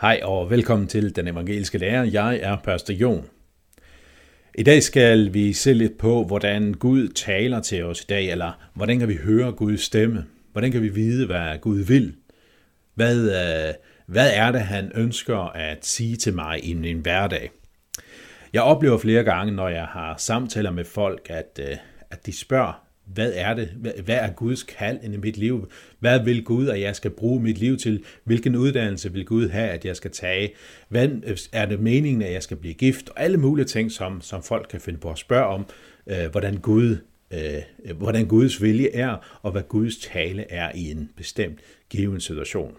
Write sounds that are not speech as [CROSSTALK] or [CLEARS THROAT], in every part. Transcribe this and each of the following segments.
Hej og velkommen til Den Evangeliske Lærer. Jeg er Pastor Jon. I dag skal vi se lidt på, hvordan Gud taler til os i dag, eller hvordan kan vi høre Guds stemme? Hvordan kan vi vide, hvad Gud vil? Hvad, øh, hvad er det, han ønsker at sige til mig i min hverdag? Jeg oplever flere gange, når jeg har samtaler med folk, at, øh, at de spørger, hvad er det? Hvad er Guds kald i mit liv? Hvad vil Gud, at jeg skal bruge mit liv til? Hvilken uddannelse vil Gud have, at jeg skal tage? Hvad øh, er det meningen, at jeg skal blive gift? Og alle mulige ting, som, som folk kan finde på at spørge om, øh, hvordan Gud øh, øh, hvordan Guds vilje er, og hvad Guds tale er i en bestemt given situation.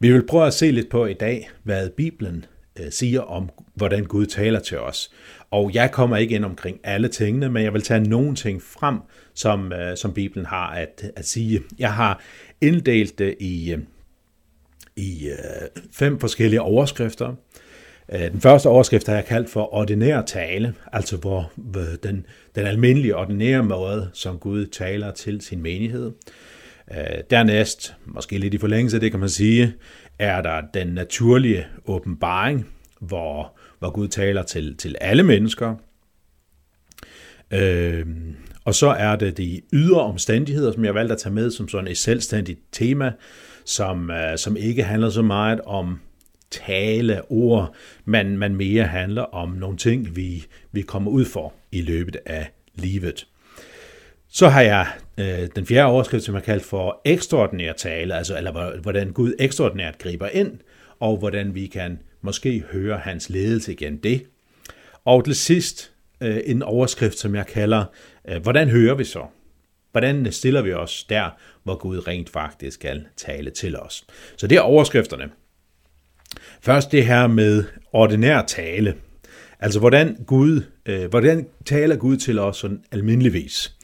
Vi vil prøve at se lidt på i dag, hvad Bibelen Øh, siger om, hvordan Gud taler til os. Og jeg kommer ikke ind omkring alle tingene, men jeg vil tage nogle ting frem, som, øh, som Bibelen har at, at sige. Jeg har inddelt det i, øh, i fem forskellige overskrifter. Den første overskrift har jeg kaldt for ordinær tale, altså hvor den, den almindelige ordinære måde, som Gud taler til sin menighed. Dernæst, måske lidt i forlængelse af det kan man sige, er der den naturlige åbenbaring, hvor, hvor Gud taler til, til alle mennesker. Øh, og så er det de ydre omstændigheder, som jeg valgte at tage med som sådan et selvstændigt tema, som, øh, som ikke handler så meget om tale, ord, men man mere handler om nogle ting, vi, vi kommer ud for i løbet af livet. Så har jeg øh, den fjerde overskrift, som jeg kaldt for ekstraordinær tale, altså eller hvordan Gud ekstraordinært griber ind, og hvordan vi kan måske hører hans ledelse igen det. Og til sidst øh, en overskrift, som jeg kalder, øh, hvordan hører vi så? Hvordan stiller vi os der, hvor Gud rent faktisk skal tale til os? Så det er overskrifterne. Først det her med ordinær tale. Altså hvordan Gud, øh, hvordan taler Gud til os sådan almindeligvis?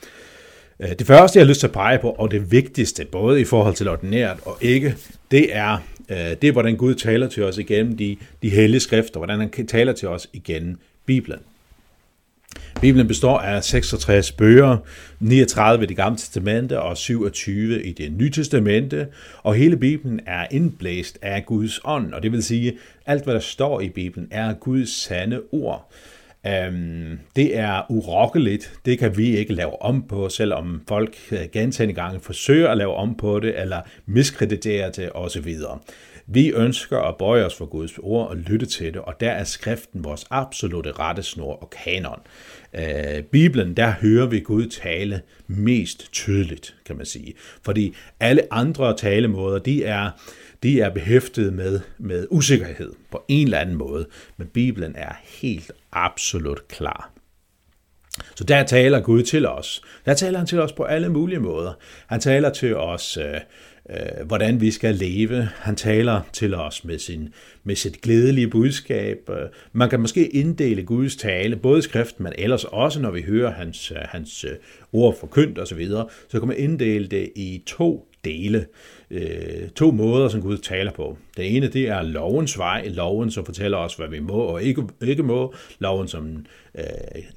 Øh, det første, jeg har lyst til at pege på, og det vigtigste, både i forhold til ordinært og ikke, det er, Øh, det er hvordan Gud taler til os igennem de, de hellige skrifter, hvordan han taler til os igennem Bibelen. Bibelen består af 66 bøger, 39 i det gamle testamente og 27 i det nye testamente, og hele Bibelen er indblæst af Guds ånd, og det vil sige, alt hvad der står i Bibelen er Guds sande ord. Um, det er urokkeligt, det kan vi ikke lave om på, selvom folk øh, gentagende gange forsøger at lave om på det, eller miskreditere det osv. Vi ønsker at bøje os for Guds ord og lytte til det, og der er skriften vores absolute rettesnor og kanon. Uh, Bibelen, der hører vi Gud tale mest tydeligt, kan man sige. Fordi alle andre talemåder, de er, de er behæftet med, med usikkerhed på en eller anden måde, men Bibelen er helt absolut klar. Så der taler Gud til os. Der taler han til os på alle mulige måder. Han taler til os, øh, øh, hvordan vi skal leve. Han taler til os med, sin, med sit glædelige budskab. Øh, man kan måske inddele Guds tale, både i skriften, men ellers også, når vi hører hans, øh, hans øh, ord forkyndt osv., så, så kan man inddele det i to dele. Øh, to måder, som Gud taler på. Den ene, det er lovens vej, loven, som fortæller os, hvad vi må og ikke, ikke må, loven, som øh,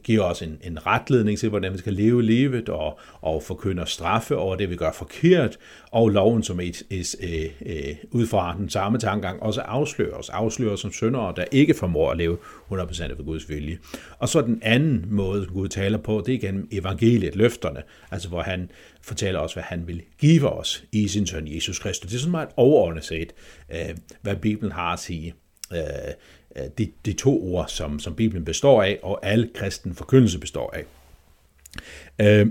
giver os en, en retledning til, hvordan vi skal leve livet, og, og forkynder straffe over det, vi gør forkert, og loven, som et, et, et, et, ud fra den samme tankegang også afslører os, afslører som syndere, der ikke formår at leve 100% af Guds vilje. Og så den anden måde, Gud taler på, det er gennem evangeliet, løfterne, altså hvor han fortæller os, hvad han vil give os i sin søn Jesus Kristus. Det er sådan meget overordnet set, øh, hvad Bibelen har at sige. Øh, øh, de, de to ord, som, som Bibelen består af, og al kristen forkyndelse består af.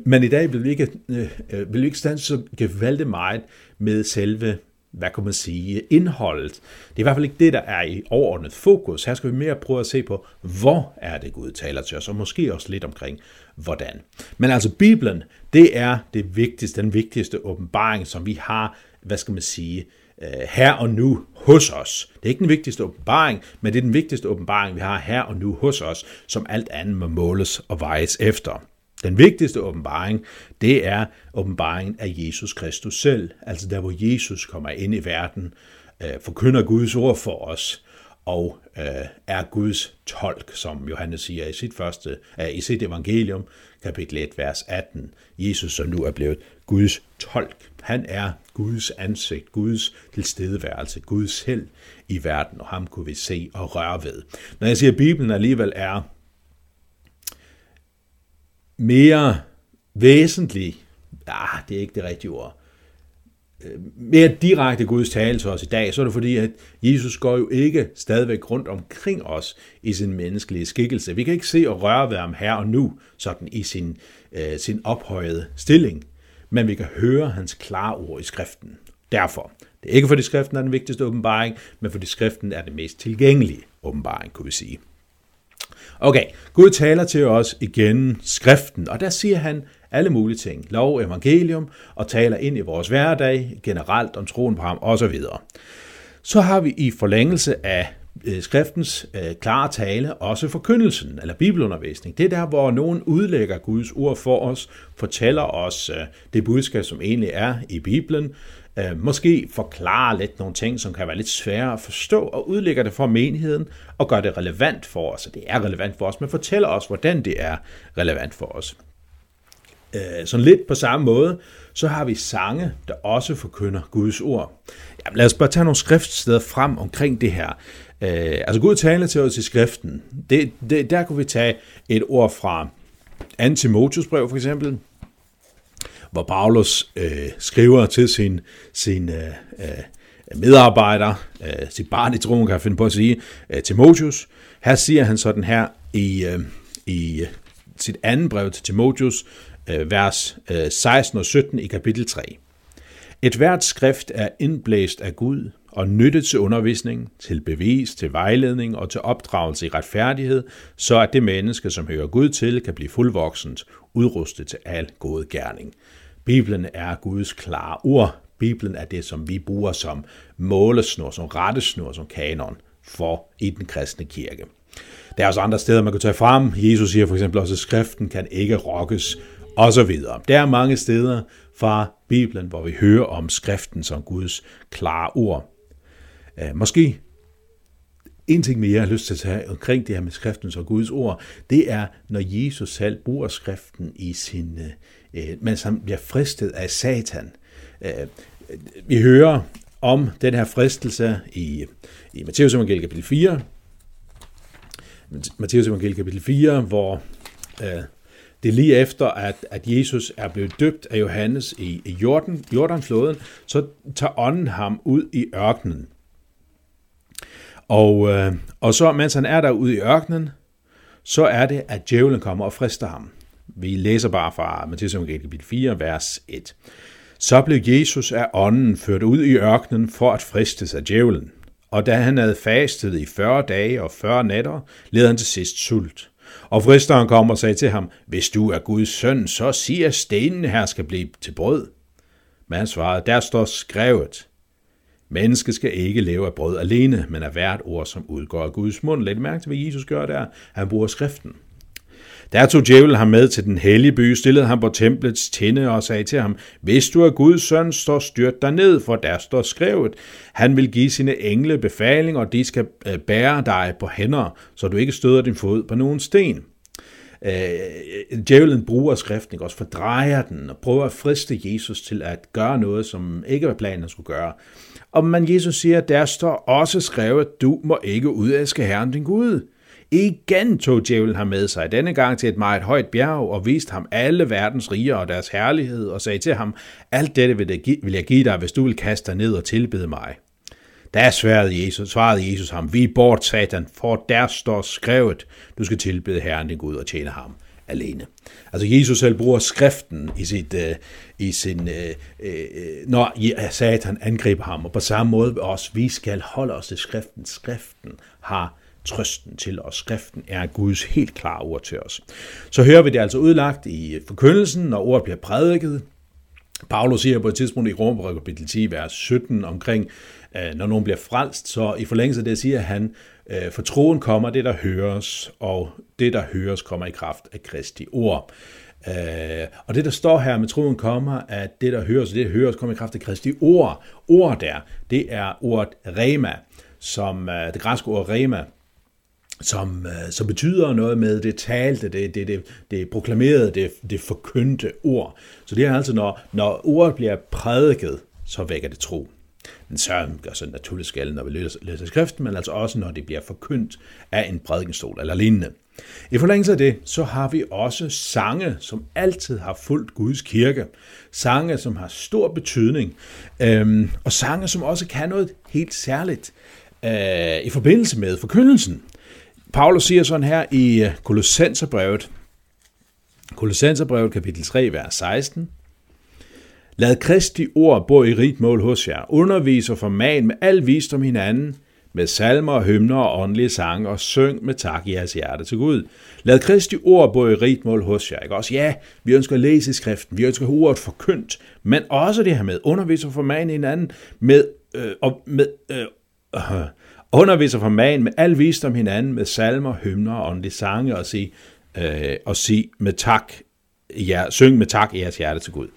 Men i dag vil vi ikke, vil vi ikke stande så gevaldigt meget med selve hvad kan man sige, indholdet. Det er i hvert fald ikke det, der er i overordnet fokus. Her skal vi mere prøve at se på, hvor er det Gud taler til os, og måske også lidt omkring, hvordan. Men altså Bibelen, det er det vigtigste, den vigtigste åbenbaring, som vi har, hvad skal man sige, øh, her og nu hos os. Det er ikke den vigtigste åbenbaring, men det er den vigtigste åbenbaring, vi har her og nu hos os, som alt andet må måles og vejes efter. Den vigtigste åbenbaring, det er åbenbaringen af Jesus Kristus selv, altså der hvor Jesus kommer ind i verden, øh, forkynder Guds ord for os, og øh, er Guds tolk, som Johannes siger i sit første, øh, i sit evangelium, kapitel 1, vers 18. Jesus, som nu er blevet Guds tolk. Han er Guds ansigt, Guds tilstedeværelse, Gud selv i verden, og ham kunne vi se og røre ved. Når jeg siger, at Bibelen alligevel er mere væsentlig, ah, det er ikke det rigtige ord, øh, mere direkte Guds tale til os i dag, så er det fordi, at Jesus går jo ikke stadigvæk rundt omkring os i sin menneskelige skikkelse. Vi kan ikke se og røre ved ham her og nu, sådan i sin, øh, sin ophøjede stilling, men vi kan høre hans klare ord i skriften. Derfor, det er ikke fordi skriften er den vigtigste åbenbaring, men fordi skriften er det mest tilgængelige åbenbaring, kunne vi sige. Okay, Gud taler til os igen skriften, og der siger han, alle mulige ting, lov, evangelium, og taler ind i vores hverdag, generelt om troen på ham osv. Så har vi i forlængelse af øh, skriftens øh, klare tale også forkyndelsen, eller bibelundervisning. Det er der, hvor nogen udlægger Guds ord for os, fortæller os øh, det budskab, som egentlig er i Bibelen, øh, måske forklarer lidt nogle ting, som kan være lidt svære at forstå, og udlægger det for menigheden, og gør det relevant for os. Og det er relevant for os, men fortæller os, hvordan det er relevant for os. Øh, sådan lidt på samme måde, så har vi sange, der også forkynder Guds ord. Jamen, lad os bare tage nogle skriftsteder frem omkring det her. Øh, altså Gud taler til os i skriften. Det, det, der kunne vi tage et ord fra Antimotius brev for eksempel, hvor Paulus øh, skriver til sin, sin øh, øh, medarbejder, øh, sit barn i troen kan jeg finde på at sige, øh, Timotius. Her siger han sådan her i, øh, i øh, sit andet brev til Timotius, Øh, vers øh, 16 og 17 i kapitel 3. Et hvert skrift er indblæst af Gud og nyttet til undervisning, til bevis, til vejledning og til opdragelse i retfærdighed, så at det menneske, som hører Gud til, kan blive fuldvoksent, udrustet til al god gerning. Bibelen er Guds klare ord. Bibelen er det, som vi bruger som målesnor, som rettesnor, som kanon for i den kristne kirke. Der er også andre steder, man kan tage frem. Jesus siger for eksempel også, at skriften kan ikke rokkes, og så videre. Der er mange steder fra Bibelen, hvor vi hører om skriften som Guds klare ord. Eh, måske en ting mere, jeg har lyst til at tage omkring det her med skriften og Guds ord, det er, når Jesus selv bruger skriften i sin, øh, øh, mens han bliver fristet af Satan. Øh, vi hører om den her fristelse i, i Matteus evangeliet kapitel 4, Matteus evangeliet kapitel 4, hvor øh, det er lige efter, at, at Jesus er blevet døbt af Johannes i, i Jordan, Jordanfloden, så tager ånden ham ud i ørkenen. Og, øh, og så, mens han er derude i ørkenen, så er det, at djævlen kommer og frister ham. Vi læser bare fra Matthæus kapitel 4, vers 1. Så blev Jesus af ånden ført ud i ørkenen for at fristes af djævlen. Og da han havde fastet i 40 dage og 40 nætter, led han til sidst sult. Og fristeren kom og sagde til ham, hvis du er Guds søn, så sig, at stenene her skal blive til brød. Men han svarede, der står skrevet, Mennesket skal ikke leve af brød alene, men af hvert ord, som udgår af Guds mund. Læg mærke til, hvad Jesus gør der. Han bruger skriften. Der tog djævlen ham med til den hellige by, stillede ham på templets tinde og sagde til ham, Hvis du er Guds søn, så styrt dig ned, for der står skrevet. Han vil give sine engle befaling, og de skal øh, bære dig på hænder, så du ikke støder din fod på nogen sten. Øh, djævlen bruger skriften, også fordrejer den og prøver at friste Jesus til at gøre noget, som ikke var planen han skulle gøre. Og man Jesus siger, der står også skrevet, du må ikke udæske Herren din Gud. Igen tog djævlen ham med sig, denne gang til et meget højt bjerg, og viste ham alle verdens riger og deres herlighed, og sagde til ham, alt dette vil jeg give dig, hvis du vil kaste dig ned og tilbede mig. Da svarede Jesus, svarede Jesus ham, vi bort satan, for der står skrevet, du skal tilbede Herren din Gud og tjene ham alene. Altså Jesus selv bruger skriften i, sit, øh, i sin, øh, øh, når Satan angriber ham, og på samme måde også, vi skal holde os til skriften. Skriften har trøsten til os. Skriften er Guds helt klare ord til os. Så hører vi det altså udlagt i forkyndelsen, når ordet bliver prædiket. Paulus siger på et tidspunkt i Romerbrevet kapitel 10, vers 17 omkring, øh, når nogen bliver frelst, så i forlængelse af det siger han, øh, for troen kommer det, der høres, og det, der høres, kommer i kraft af Kristi ord. Øh, og det, der står her med troen kommer, at det, der høres, det, der høres, kommer i kraft af Kristi ord. Ord der, det er ordet rema som øh, det græske ord rema, som, øh, som betyder noget med det talte, det, det, det, det proklamerede, det, det forkyndte ord. Så det er altså, når, når ordet bliver prædiket, så vækker det tro. Men så gør så naturligt skal, når vi læser, læser skriften, men altså også, når det bliver forkyndt af en prædikenstol eller lignende. I forlængelse af det, så har vi også sange, som altid har fulgt Guds kirke. Sange, som har stor betydning, øhm, og sange, som også kan noget helt særligt øh, i forbindelse med forkyndelsen. Paulus siger sådan her i øh, Kolossenserbrevet, Kolossenserbrevet kapitel 3, vers 16. Lad Kristi ord bo i rigt mål hos jer. Undervis og forman med al visdom hinanden, med salmer, hymner og åndelige sange, og syng med tak i jeres hjerte til Gud. Lad Kristi ord bo i rigt mål hos jer. Ikke også? Ja, vi ønsker at læse i skriften, vi ønsker ordet forkyndt, men også det her med undervis og forman hinanden, med, øh, og med øh, øh, underviser for man med al visdom hinanden, med salmer, hymner og åndelige sange, og sige, øh, og sige med tak, ja, syng med tak i jeres hjerte til Gud.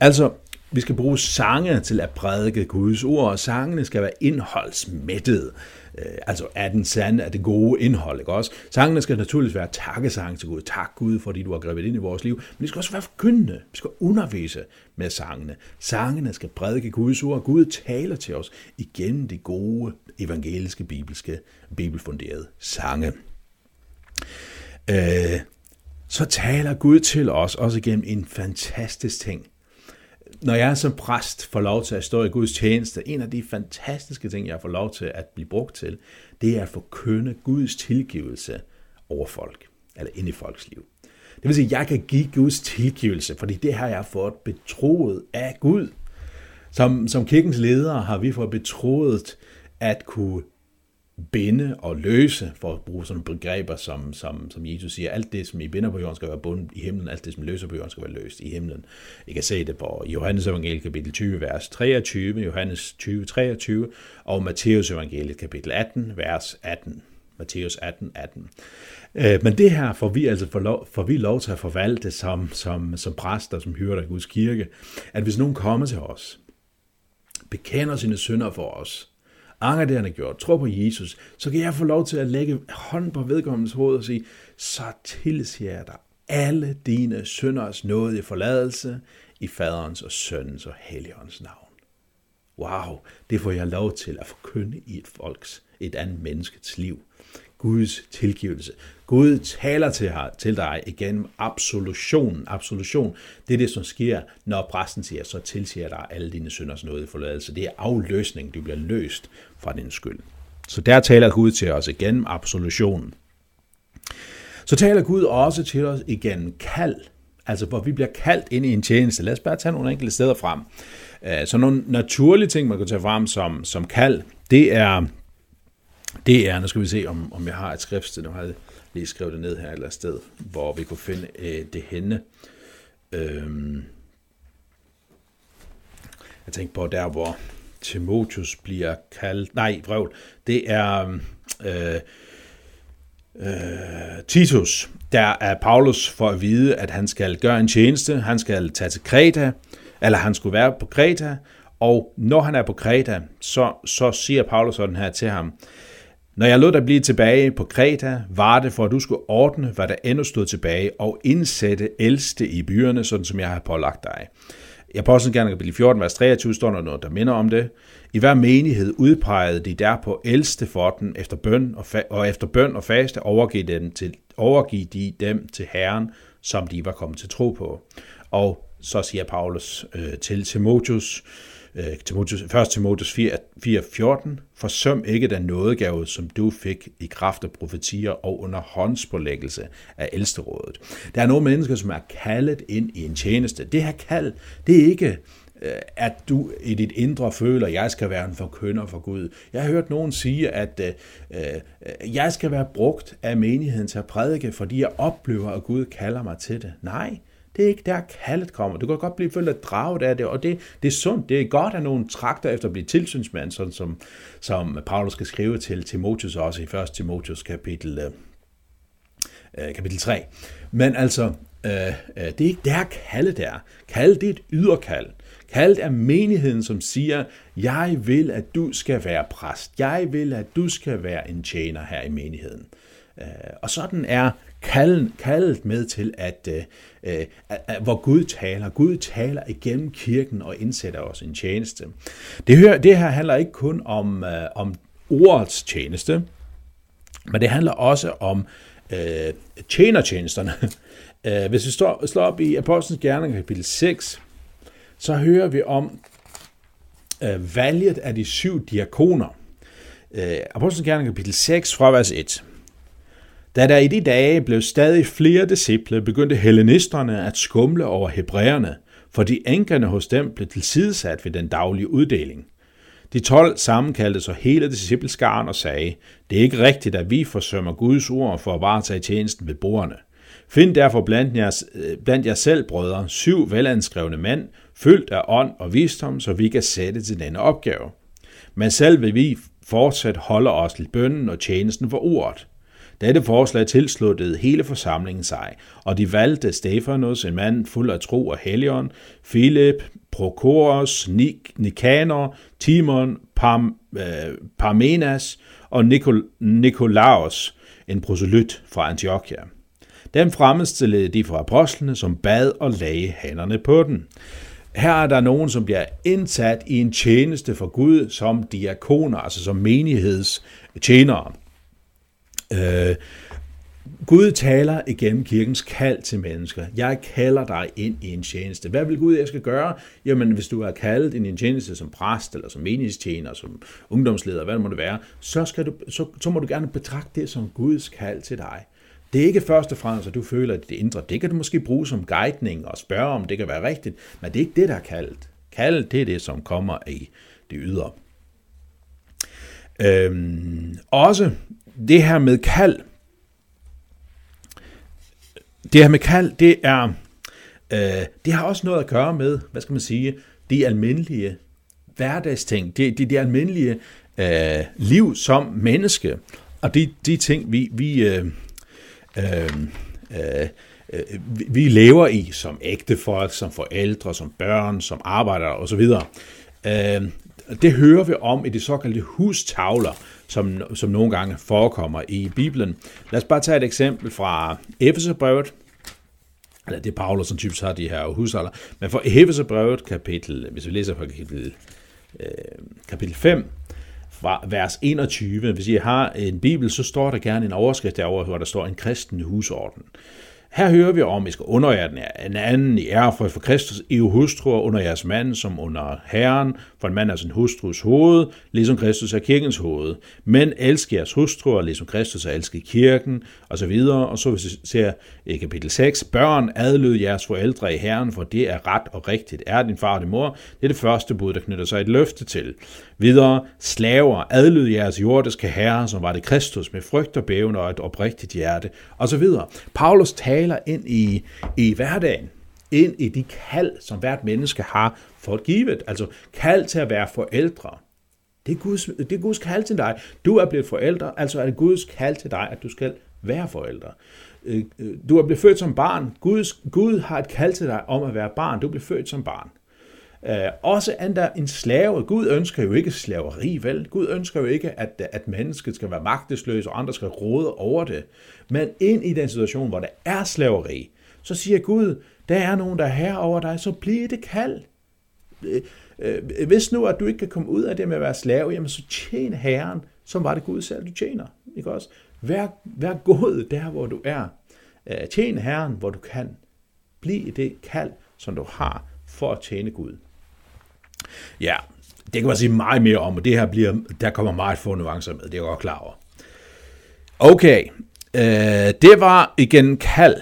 Altså, vi skal bruge sange til at prædike Guds ord, og sangene skal være indholdsmættede. Øh, altså er den sande, er det gode indhold, ikke også? Sangene skal naturligvis være takkesang til Gud. Tak Gud, fordi du har grebet ind i vores liv. Men det skal også være forkyndende. Vi skal undervise med sangene. Sangene skal prædike Guds ord. Gud taler til os igennem de gode, evangeliske, bibelske, bibelfunderede sange. Øh, så taler Gud til os også igennem en fantastisk ting når jeg som præst får lov til at stå i Guds tjeneste, en af de fantastiske ting, jeg får lov til at blive brugt til, det er at forkynde Guds tilgivelse over folk, eller ind i folks liv. Det vil sige, at jeg kan give Guds tilgivelse, fordi det har jeg fået betroet af Gud. Som, som kirkens ledere har vi fået betroet at kunne binde og løse, for at bruge sådan begreber, som, som, som Jesus siger, alt det, som I binder på jorden, skal være bundet i himlen, alt det, som løser på jorden, skal være løst i himlen. I kan se det på Johannes evangelie kapitel 20, vers 23, Johannes 20, 23, og Matteus evangelie kapitel 18, vers 18. Matthæus 18, 18. Øh, men det her får vi altså for lov, får vi lov til at forvalte som, som, som præster, som hyrder i Guds kirke, at hvis nogen kommer til os, bekender sine synder for os, anger det, han har gjort, tror på Jesus, så kan jeg få lov til at lægge hånden på vedkommendes hoved og sige, så tilsiger jeg dig alle dine synders nåde i forladelse i faderens og søndens og helligåndens navn. Wow, det får jeg lov til at forkynde i et folks, et andet menneskets liv. Guds tilgivelse. Gud taler til, til dig igennem absolution. Absolution, det er det, som sker, når præsten siger, så tilsiger dig alle dine synders nåde i forladelse. Det er afløsning, du bliver løst fra din skyld. Så der taler Gud til os igennem absolutionen. Så taler Gud også til os igennem kald, altså hvor vi bliver kaldt ind i en tjeneste. Lad os bare tage nogle enkelte steder frem. Øh, så nogle naturlige ting, man kan tage frem som, som kald, det er, det er, nu skal vi se, om, om jeg har et skriftsted, nu har jeg lige skrive det ned her et eller sted, hvor vi kunne finde øh, det henne. Øhm, jeg tænkte på der, hvor Timotius bliver kaldt, nej, vrøvl, det er øhm, øh, øh, Titus, der er Paulus for at vide, at han skal gøre en tjeneste, han skal tage til Kreta, eller han skulle være på Kreta, og når han er på Kreta, så, så siger Paulus sådan her til ham, når jeg lod dig blive tilbage på Kreta, var det for, at du skulle ordne, hvad der endnu stod tilbage, og indsætte ældste i byerne, sådan som jeg har pålagt dig. I Apostlen gerne kapitel 14, vers 23 står der noget, der minder om det. I hver menighed udpegede de derpå ældste for den efter bøn og, fa- og efter bøn og faste overgive, dem til, overgive de dem til Herren, som de var kommet til tro på. Og så siger Paulus øh, til Timotheus, Øh, Timotheus, 1. Timotheus 4.14, forsøm ikke den nådegave, som du fik i kraft af profetier og under håndspålæggelse af ældsterådet. Der er nogle mennesker, som er kaldet ind i en tjeneste. Det her kald, det er ikke øh, at du i dit indre føler, at jeg skal være en forkynder for Gud. Jeg har hørt nogen sige, at øh, øh, jeg skal være brugt af menigheden til at prædike, fordi jeg oplever, at Gud kalder mig til det. Nej, det er ikke der, kaldet kommer. Du kan godt blive følt at draget af det, og det, det er sundt. Det er godt, at nogen trakter efter at blive tilsynsmand, sådan som, som Paulus skal skrive til Timotheus også i 1. Timotheus kapitel, øh, øh kapitel 3. Men altså, øh, øh, det er ikke der, kaldet er. Kaldet det er et yderkald. Kaldet er menigheden, som siger, jeg vil, at du skal være præst. Jeg vil, at du skal være en tjener her i menigheden. Øh, og sådan er kaldet, kaldet med til, at, uh, at, at hvor Gud taler. Gud taler igennem kirken og indsætter os en tjeneste. Det her, det her handler ikke kun om, uh, om ordets tjeneste, men det handler også om uh, tjenertjenesterne. Uh, [LAUGHS] hvis vi står, slår op i Apostlenes Gerninger kapitel 6, så hører vi om uh, valget af de syv diakoner. Uh, Apostlenes Gerninger kapitel 6 fra vers 1. Da der i de dage blev stadig flere disciple, begyndte hellenisterne at skumle over hebræerne, fordi enkerne hos dem blev tilsidesat ved den daglige uddeling. De tolv sammenkaldte så hele discipleskaren og sagde, det er ikke rigtigt, at vi forsømmer Guds ord for at varetage tjenesten ved bordene. Find derfor blandt jer, øh, blandt jer selv, brødre, syv velanskrevne mænd, fyldt af ånd og visdom, så vi kan sætte til denne opgave. Men selv vil vi fortsat holde os til bønnen og tjenesten for ordet. Dette forslag tilsluttede hele forsamlingen sig, og de valgte Stefanos, en mand fuld af tro og helion, Philip, Prokoros, Nik- Nikanor, Timon, Pam, øh, Parmenas og Nikol- Nikolaos, en proselyt fra Antiochia. Dem fremstillede de for apostlene, som bad og lagde hænderne på den. Her er der nogen, som bliver indsat i en tjeneste for Gud som diakoner, altså som menighedstjenere. Øh, Gud taler igennem kirkens kald til mennesker. Jeg kalder dig ind i en tjeneste. Hvad vil Gud, jeg skal gøre? Jamen, hvis du er kaldet ind i en tjeneste som præst, eller som menighedstjener, som ungdomsleder, hvad det må det være, så, skal du, så, så må du gerne betragte det som Guds kald til dig. Det er ikke først og fremmest, at du føler, at det indre, det kan du måske bruge som guidning og spørge om, det kan være rigtigt, men det er ikke det, der er kaldet. Kaldet, det er det, som kommer i det ydre. Øhm, også det her med kald, det her med kald, det er, øh, det har også noget at gøre med, hvad skal man sige, de almindelige hverdagsting, det, det, det almindelige øh, liv som menneske, og de, de ting, vi, vi, øh, øh, øh, øh vi lever i som ægtefolk, som forældre, som børn, som arbejdere osv. Øh, det hører vi om i de såkaldte hustavler, som, som nogle gange forekommer i Bibelen. Lad os bare tage et eksempel fra Efeserbrevet, eller det er Paulus, som typisk har de her husholder, men for Efeserbrevet kapitel, hvis vi læser fra kapitel, øh, kapitel 5, fra vers 21, hvis I har en bibel, så står der gerne en overskrift derovre, hvor der står en kristen husorden. Her hører vi om, at I skal underjære den anden i ære for, for Kristus, I hustruer under jeres mand som under Herren, for en mand er sin hustrus hoved, ligesom Kristus er kirkens hoved. Men elsk jeres hustruer, ligesom Kristus er elsket kirken, og så videre. Og så hvis vi ser i kapitel 6, børn adlyd jeres forældre i Herren, for det er ret og rigtigt. Er din far og din mor? Det er det første bud, der knytter sig et løfte til. Videre, slaver, adlyd jeres jordiske herre, som var det Kristus, med frygt og bæven og et oprigtigt hjerte, og så videre. Paulus taler ind i, i hverdagen, ind i de kald, som hvert menneske har fået givet. Altså kald til at være forældre. Det er, Guds, det er Guds kald til dig. Du er blevet forældre, altså er det Guds kald til dig, at du skal være forældre. Øh, øh, du er blevet født som barn. Guds, Gud har et kald til dig om at være barn. Du blev født som barn. Uh, også endda en slave. Gud ønsker jo ikke slaveri, vel? Gud ønsker jo ikke, at, at mennesket skal være magtesløs, og andre skal råde over det. Men ind i den situation, hvor der er slaveri, så siger Gud, der er nogen, der er her over dig, så bliver det kald. Øh, øh, hvis nu, at du ikke kan komme ud af det med at være slave, jamen så tjen Herren, som var det Gud selv, du tjener. Ikke også? Vær, vær god der, hvor du er. Tjen Herren, hvor du kan. Bliv i det kald, som du har for at tjene Gud. Ja, det kan man sige meget mere om, og det her bliver, der kommer meget få nuancer med, det er jeg godt klar over. Okay, øh, det var igen kald.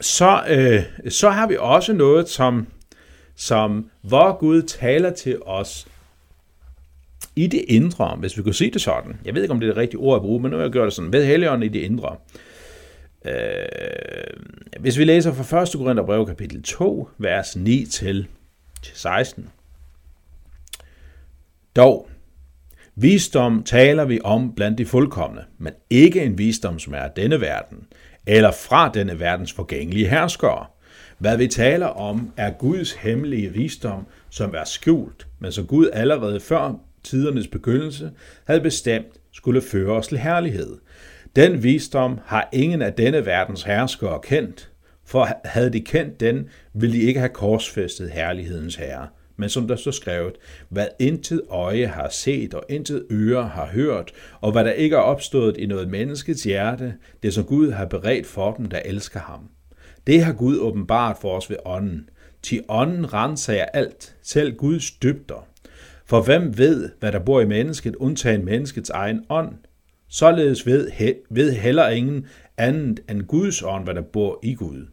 Så, øh, så har vi også noget, som, som hvor Gud taler til os i det indre, hvis vi kunne sige det sådan. Jeg ved ikke, om det er det rigtige ord at bruge, men nu har jeg gjort det sådan. Ved Helligånden i det indre. Øh, hvis vi læser fra 1. Korintherbrev kapitel 2, vers 9 til 16. Dog, visdom taler vi om blandt de fuldkommende, men ikke en visdom, som er af denne verden, eller fra denne verdens forgængelige herskere, Hvad vi taler om, er Guds hemmelige visdom, som er skjult, men som Gud allerede før tidernes begyndelse havde bestemt skulle føre os til herlighed. Den visdom har ingen af denne verdens herskere kendt, for havde de kendt den, ville de ikke have korsfæstet herlighedens herre. Men som der så skrevet, hvad intet øje har set og intet øre har hørt, og hvad der ikke er opstået i noget menneskets hjerte, det som Gud har beredt for dem, der elsker ham. Det har Gud åbenbart for os ved ånden. Til ånden renser alt, selv Guds dybder. For hvem ved, hvad der bor i mennesket, undtagen menneskets egen ånd? Således ved, ved heller ingen andet end Guds ånd, hvad der bor i Gud.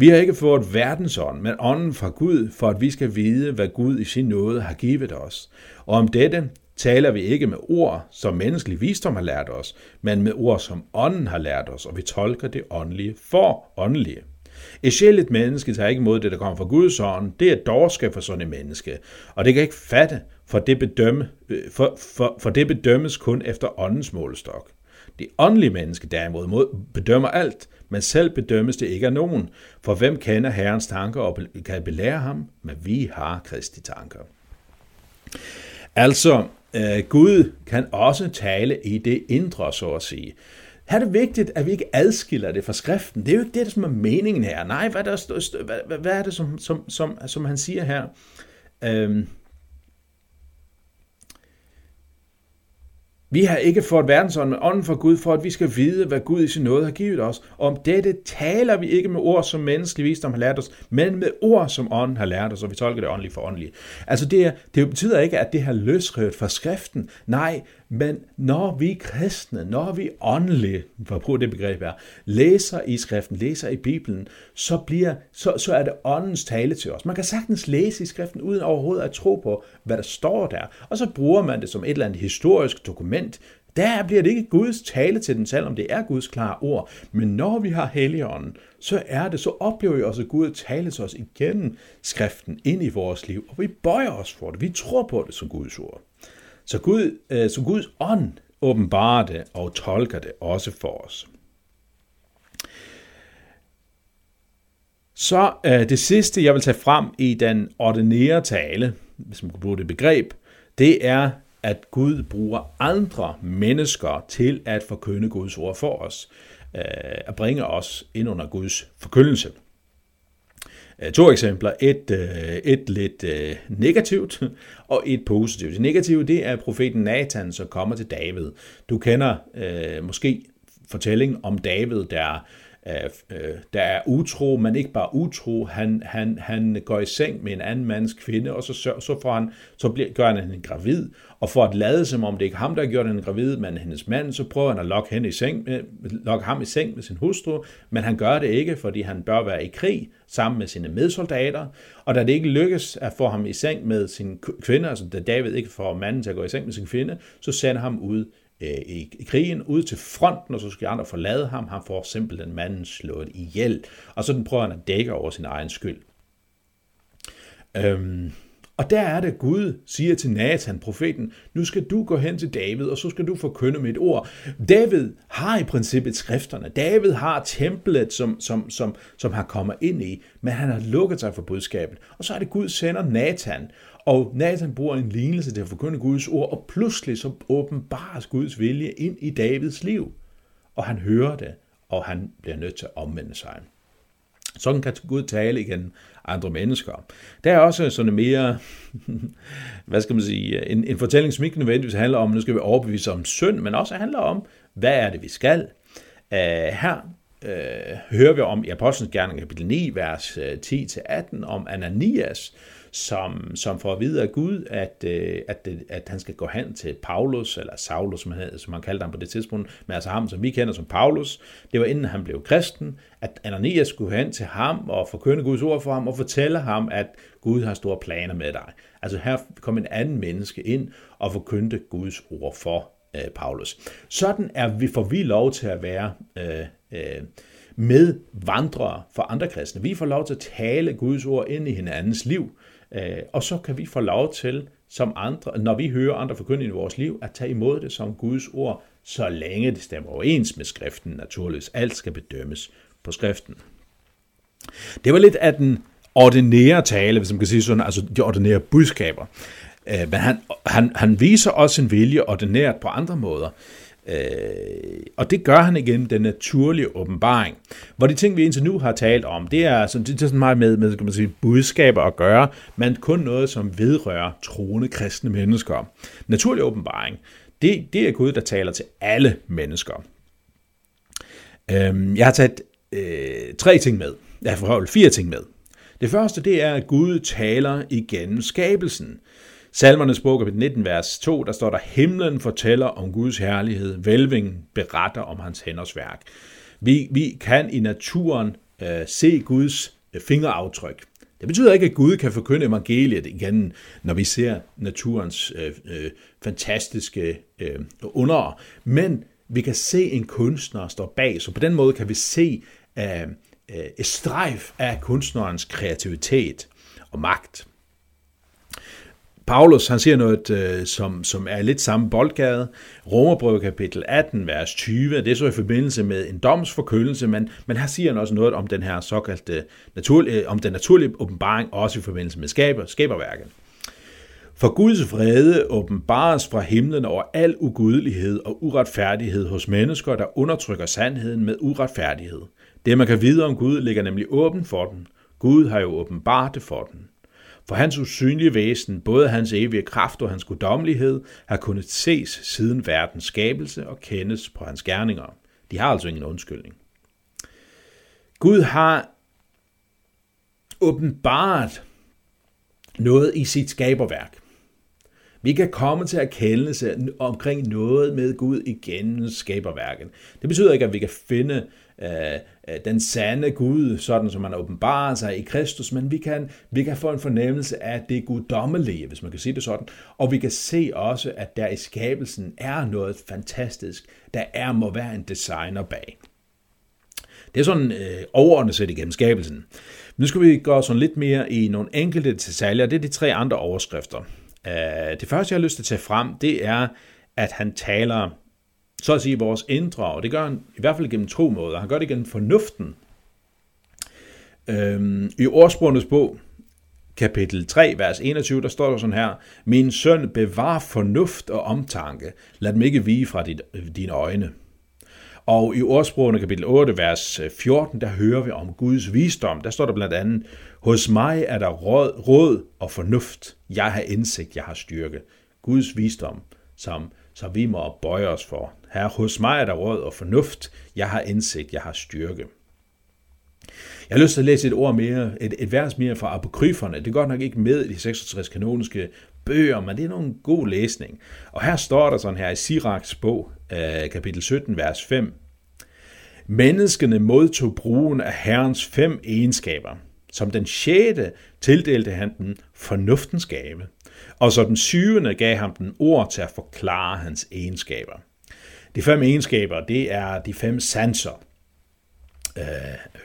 Vi har ikke fået verdensånd, men ånden fra Gud, for at vi skal vide, hvad Gud i sin nåde har givet os. Og om dette taler vi ikke med ord, som menneskelig visdom har lært os, men med ord, som ånden har lært os, og vi tolker det åndelige for åndelige. Et sjældent menneske tager ikke imod det, der kommer fra Guds ånd. Det er dårskab for sådan et menneske. Og det kan ikke fatte, for det, bedømme, øh, for, for, for det bedømmes kun efter åndens målestok. Det åndelige menneske derimod bedømmer alt, men selv bedømmes det ikke af nogen. For hvem kender Herrens tanker og kan belære ham? Men vi har Kristi tanker. Altså, øh, Gud kan også tale i det indre, så at sige. Her er det vigtigt, at vi ikke adskiller det fra skriften. Det er jo ikke det, som er meningen her. Nej, hvad, der, hvad, hvad, hvad er det, som, som, som, som han siger her? Øhm, Vi har ikke fået verdensånden med ånden fra Gud, for at vi skal vide, hvad Gud i sin nåde har givet os. Og om dette taler vi ikke med ord, som menneskelig visdom har lært os, men med ord, som ånden har lært os, og vi tolker det åndeligt for åndeligt. Altså det, er, det betyder ikke, at det har løsrevet fra skriften. Nej, men når vi kristne, når vi åndelige, for at bruge det begreb her, læser i skriften, læser i Bibelen, så, bliver, så, så er det åndens tale til os. Man kan sagtens læse i skriften, uden overhovedet at tro på, hvad der står der. Og så bruger man det som et eller andet historisk dokument. Der bliver det ikke Guds tale til den, selvom det er Guds klare ord. Men når vi har Helligånden, så er det, så oplever vi også, at Gud taler til os igennem skriften ind i vores liv. Og vi bøjer os for det. Vi tror på det som Guds ord. Så, Gud, øh, så Guds ånd åbenbarer det og tolker det også for os. Så øh, det sidste, jeg vil tage frem i den ordinære tale, hvis man kan bruge det begreb, det er, at Gud bruger andre mennesker til at forkynde Guds ord for os, øh, at bringe os ind under Guds forkyndelse. Øh, to eksempler. Et, øh, et lidt negativt [LAUGHS] og et positivt. Det negative det er profeten Nathan, som kommer til David. Du kender øh, måske fortællingen om David, der Øh, der er utro, men ikke bare utro, han, han, han går i seng med en anden mands kvinde, og så, så, får han, så bliver, gør han hende gravid, og for at lade som om det ikke er ham, der har gjort hende gravid, men hendes mand, så prøver han at lokke, hende i seng med, lokke ham i seng med sin hustru, men han gør det ikke, fordi han bør være i krig sammen med sine medsoldater, og da det ikke lykkes at få ham i seng med sin kvinde, altså da David ikke får manden til at gå i seng med sin kvinde, så sender ham ud øh, i krigen ud til fronten, og så skal andre forlade ham. Han får simpelthen manden slået ihjel, og så den prøver han at dække over sin egen skyld. Øhm, og der er det, Gud siger til Nathan, profeten, nu skal du gå hen til David, og så skal du forkynde mit ord. David har i princippet skrifterne. David har templet, som, som, som, som han kommer ind i, men han har lukket sig for budskabet. Og så er det, Gud sender Nathan, og Nathan bruger en lignelse til at forkynde Guds ord, og pludselig så åbenbares Guds vilje ind i Davids liv. Og han hører det, og han bliver nødt til at omvende sig. Sådan kan Gud tale igen andre mennesker. Der er også sådan mere, [LAUGHS] hvad skal man sige, en, en fortælling, som ikke nødvendigvis handler om, nu skal vi overbevise om synd, men også handler om, hvad er det, vi skal. Uh, her uh, hører vi om i Apostlenes Gerning kapitel 9, vers øh, 10-18, om Ananias, som, som får at vide af Gud, at, øh, at, øh, at han skal gå hen til Paulus, eller Saulus, som han, som han kaldte ham på det tidspunkt, men altså ham, som vi kender som Paulus. Det var inden han blev kristen, at Ananias skulle hen til ham og forkynde Guds ord for ham og fortælle ham, at Gud har store planer med dig. Altså her kom en anden menneske ind og forkyndte Guds ord for øh, Paulus. Sådan er vi, får vi lov til at være øh, øh, med vandrere for andre kristne. Vi får lov til at tale Guds ord ind i hinandens liv. Øh, og så kan vi få lov til, som andre, når vi hører andre forkynde i vores liv, at tage imod det som Guds ord, så længe det stemmer overens med skriften naturligvis. Alt skal bedømmes på skriften. Det var lidt af den ordinære tale, hvis man kan sige sådan, altså de ordinære budskaber. Øh, men han, han, han viser også en vilje ordinært på andre måder. Øh, og det gør han igen den naturlige åbenbaring. Hvor de ting, vi indtil nu har talt om, det er, sådan, det er sådan meget med, med kan man sige, budskaber at gøre, men kun noget, som vedrører troende kristne mennesker. Naturlig åbenbaring, det, det er Gud, der taler til alle mennesker. Øh, jeg har taget øh, tre ting med. Jeg har forholdt fire ting med. Det første, det er, at Gud taler igennem skabelsen. Salmernes bog, kapitel 19, vers 2, der står der, himlen fortæller om Guds herlighed, velvingen beretter om hans hænders værk. Vi, vi kan i naturen øh, se Guds øh, fingeraftryk. Det betyder ikke, at Gud kan forkynde evangeliet igen, når vi ser naturens øh, øh, fantastiske øh, under. Men vi kan se en kunstner stå bag, så på den måde kan vi se øh, øh, et strejf af kunstnerens kreativitet og magt. Paulus han siger noget, øh, som, som er lidt samme boldgade. Romerbrevet kapitel 18, vers 20, det er så i forbindelse med en domsforkyndelse, men, men her siger han også noget om den her såkaldte naturlige, øh, om den naturlige åbenbaring, også i forbindelse med skaber, skaberværket. For Guds vrede åbenbares fra himlen over al ugudelighed og uretfærdighed hos mennesker, der undertrykker sandheden med uretfærdighed. Det, man kan vide om Gud, ligger nemlig åben for den. Gud har jo åbenbart det for den. For hans usynlige væsen, både hans evige kraft og hans guddommelighed, har kunnet ses siden verdens skabelse og kendes på hans gerninger. De har altså ingen undskyldning. Gud har åbenbart noget i sit skaberværk. Vi kan komme til erkendelse omkring noget med Gud igennem skaberværket. Det betyder ikke, at vi kan finde Øh, øh, den sande Gud, sådan som man åbenbarer sig i Kristus, men vi kan, vi kan få en fornemmelse af det guddommelige, hvis man kan sige det sådan, og vi kan se også, at der i skabelsen er noget fantastisk. Der er må være en designer bag. Det er sådan øh, overordnet set igennem skabelsen. Nu skal vi gå sådan lidt mere i nogle enkelte detaljer. Det er de tre andre overskrifter. Øh, det første, jeg har lyst til at tage frem, det er, at han taler så at sige vores indre, og det gør han i hvert fald gennem to måder. Han gør det gennem fornuften. Øhm, I ordsprogenes bog, kapitel 3, vers 21, der står der sådan her, Min søn, bevar fornuft og omtanke. Lad dem ikke vige fra dit, dine øjne. Og i ordsprogene kapitel 8, vers øh, 14, der hører vi om Guds visdom. Der står der blandt andet, Hos mig er der råd, råd og fornuft. Jeg har indsigt, jeg har styrke. Guds visdom, som, så vi må bøje os for. Her hos mig er der råd og fornuft. Jeg har indsigt, jeg har styrke. Jeg har lyst til at læse et ord mere, et, et vers mere fra apokryferne. Det er godt nok ikke med i de 66 kanoniske bøger, men det er nogen god læsning. Og her står der sådan her i Siraks bog, øh, kapitel 17, vers 5. Menneskene modtog brugen af Herrens fem egenskaber. Som den sjette tildelte han den fornuftens gave, og så den syvende gav ham den ord til at forklare hans egenskaber. De fem egenskaber, det er de fem sanser. Øh,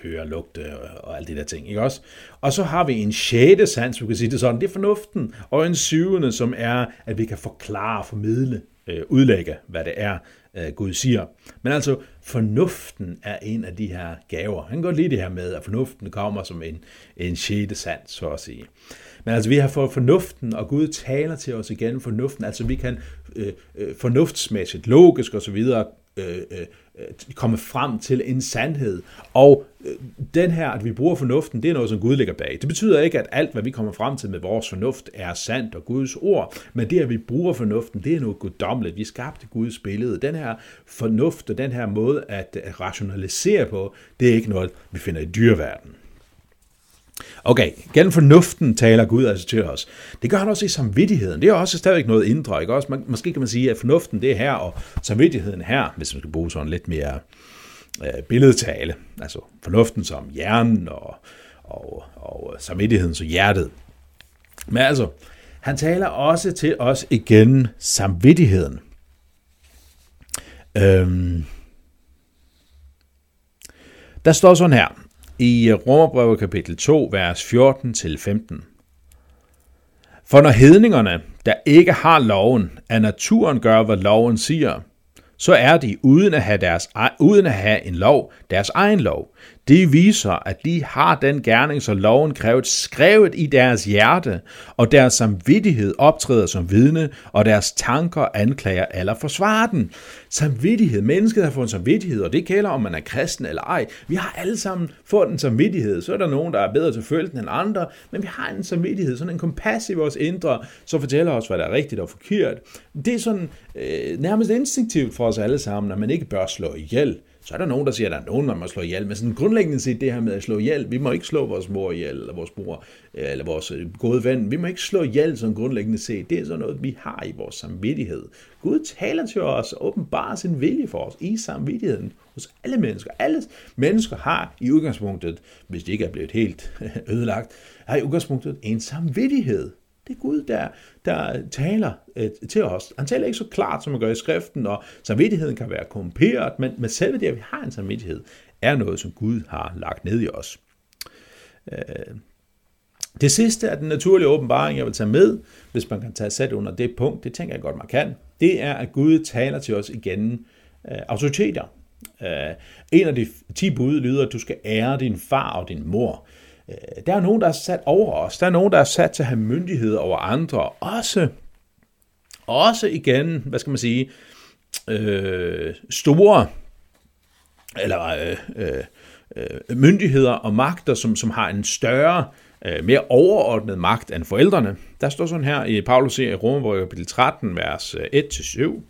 høre, lugte og alt det der ting, ikke også? Og så har vi en sjette sans, vi kan sige det sådan, det er fornuften, og en syvende, som er, at vi kan forklare, formidle, øh, udlægge, hvad det er, øh, Gud siger. Men altså, fornuften er en af de her gaver. Han kan godt lide det her med, at fornuften kommer som en, en sjette sans, så at sige. Men altså, vi har fået fornuften, og Gud taler til os igen fornuften. Altså, vi kan øh, øh, fornuftsmæssigt, logisk osv., øh, øh, komme frem til en sandhed. Og øh, den her, at vi bruger fornuften, det er noget, som Gud ligger bag. Det betyder ikke, at alt, hvad vi kommer frem til med vores fornuft, er sandt og Guds ord, men det, at vi bruger fornuften, det er noget guddommeligt. Vi skabte Guds billede. Den her fornuft og den her måde at rationalisere på, det er ikke noget, vi finder i dyreverdenen. Okay, gennem fornuften taler Gud altså til os. Det gør han også i samvittigheden. Det er også stadigvæk noget indre, ikke også? Man, måske kan man sige, at fornuften det er her, og samvittigheden her, hvis man skal bruge sådan lidt mere øh, billedtale. Altså fornuften som hjernen, og, og, og samvittigheden som hjertet. Men altså, han taler også til os igen samvittigheden. Øhm, der står sådan her, i øh, Romerbrevet kapitel 2, vers 14-15. For når hedningerne, der ikke har loven, af naturen gør, hvad loven siger, så er de, uden at have, deres, e-, uden at have en lov, deres egen lov det viser, at de har den gerning, som loven krævet, skrevet i deres hjerte, og deres samvittighed optræder som vidne, og deres tanker anklager eller forsvarer den. Samvittighed. Mennesket har fået en samvittighed, og det gælder, om man er kristen eller ej. Vi har alle sammen fået en samvittighed. Så er der nogen, der er bedre til følge end andre, men vi har en samvittighed, sådan en kompas i vores indre, som fortæller os, hvad der er rigtigt og forkert. Det er sådan øh, nærmest instinktivt for os alle sammen, at man ikke bør slå ihjel. Så er der nogen, der siger, at der er nogen, man må slå ihjel. Men sådan grundlæggende set det her med at slå ihjel, vi må ikke slå vores mor ihjel, eller vores bror, øh, eller vores øh, gode ven. Vi må ikke slå ihjel som grundlæggende set. Det er sådan noget, vi har i vores samvittighed. Gud taler til os og åbenbarer sin vilje for os i samvittigheden hos alle mennesker. Alle mennesker har i udgangspunktet, hvis de ikke er blevet helt [LAUGHS] ødelagt, har i udgangspunktet en samvittighed. Det er Gud, der, der taler øh, til os. Han taler ikke så klart, som man gør i skriften, og samvittigheden kan være korrumperet, men, men selve det, at vi har en samvittighed, er noget, som Gud har lagt ned i os. Øh, det sidste af den naturlige åbenbaring, jeg vil tage med, hvis man kan tage sæt under det punkt, det tænker jeg godt, man kan, det er, at Gud taler til os igennem øh, autoriteter. Øh, en af de ti bud lyder, at du skal ære din far og din mor. Øh, der er nogen, der er sat over os. Der er nogen, der er sat til at have myndighed over andre. Også, også igen, hvad skal man sige, øh, store eller øh, øh, myndigheder og magter, som, som har en større, øh, mere overordnet magt end forældrene. Der står sådan her i Paulus i Romerbrevet kapitel 13, vers øh, 1-7.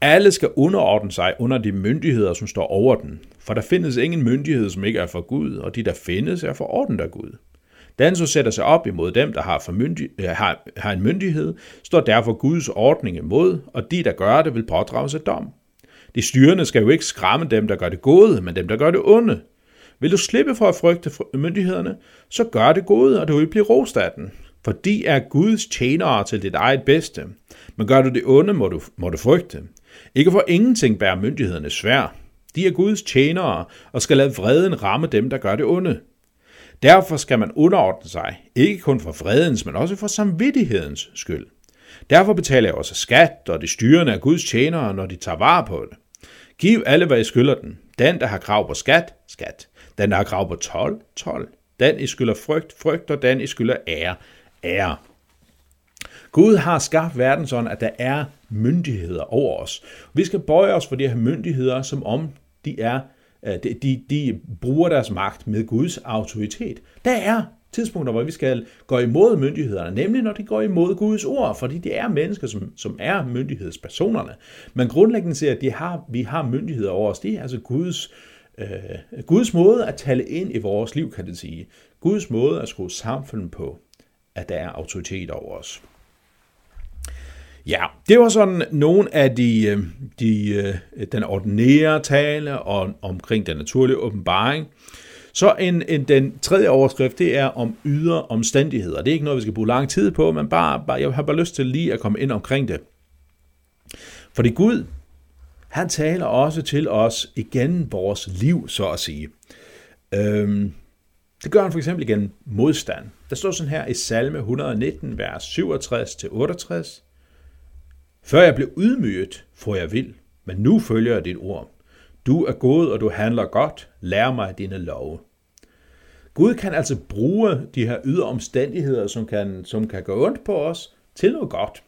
Alle skal underordne sig under de myndigheder, som står over den, for der findes ingen myndighed, som ikke er for Gud, og de, der findes, er forordnet af Gud. Den, som sætter sig op imod dem, der har, for myndig, øh, har, har en myndighed, står derfor Guds ordning imod, og de, der gør det, vil pådrage sig dom. De styrende skal jo ikke skræmme dem, der gør det gode, men dem, der gør det onde. Vil du slippe for at frygte myndighederne, så gør det gode, og du vil blive rost af den. For de er Guds tjenere til dit eget bedste. Men gør du det onde, må du, må du frygte. Ikke for ingenting bærer myndighederne svær. De er Guds tjenere og skal lade vreden ramme dem, der gør det onde. Derfor skal man underordne sig, ikke kun for fredens, men også for samvittighedens skyld. Derfor betaler jeg også skat, og de styrende er Guds tjenere, når de tager vare på det. Giv alle, hvad I skylder den. Den, der har krav på skat, skat. Den, der har krav på 12, 12. Den, I skylder frygt, frygt, og den, I skylder ære, ære. Gud har skabt verden sådan, at der er myndigheder over os. Vi skal bøje os for de her myndigheder, som om de er øh, de, de, de bruger deres magt med Guds autoritet. Der er tidspunkter, hvor vi skal gå imod myndighederne, nemlig når de går imod Guds ord, fordi det er mennesker, som, som er myndighedspersonerne. Men grundlæggende ser at de har, vi har myndigheder over os. Det er altså Guds, øh, Guds måde at tale ind i vores liv, kan det sige. Guds måde at skrue samfundet på, at der er autoritet over os. Ja, det var sådan nogle af de, øh, de, øh, den ordinære tale og omkring den naturlige åbenbaring. Så en, en, den tredje overskrift, det er om ydre omstændigheder. Det er ikke noget, vi skal bruge lang tid på, men bare, bare, jeg har bare lyst til lige at komme ind omkring det. Fordi Gud, han taler også til os igen vores liv, så at sige. Øhm, det gør han for eksempel igen modstand. Der står sådan her i salme 119, vers 67-68. Før jeg blev ydmyget, får jeg vild, men nu følger jeg dit ord. Du er god, og du handler godt. Lær mig dine love. Gud kan altså bruge de her ydre omstændigheder, som kan, som kan gå ondt på os, til noget godt.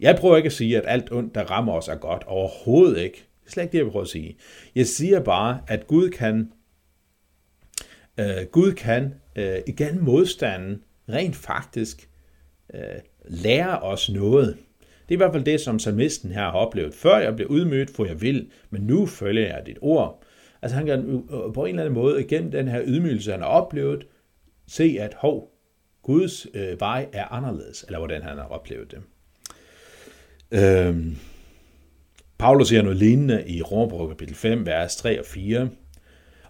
Jeg prøver ikke at sige, at alt ondt, der rammer os, er godt. Overhovedet ikke. Det er slet ikke det, jeg prøver at sige. Jeg siger bare, at Gud kan, øh, Gud kan øh, igen modstanden rent faktisk øh, lære os noget. Det er i hvert fald det, som salmisten her har oplevet. Før jeg blev udmødt, for jeg vil, men nu følger jeg dit ord. Altså han kan på en eller anden måde, igennem den her ydmygelse, han har oplevet, se at, hov, Guds øh, vej er anderledes, eller hvordan han har oplevet det. Øhm, Paulus siger noget lignende i Romerbrevet kapitel 5, vers 3 og 4.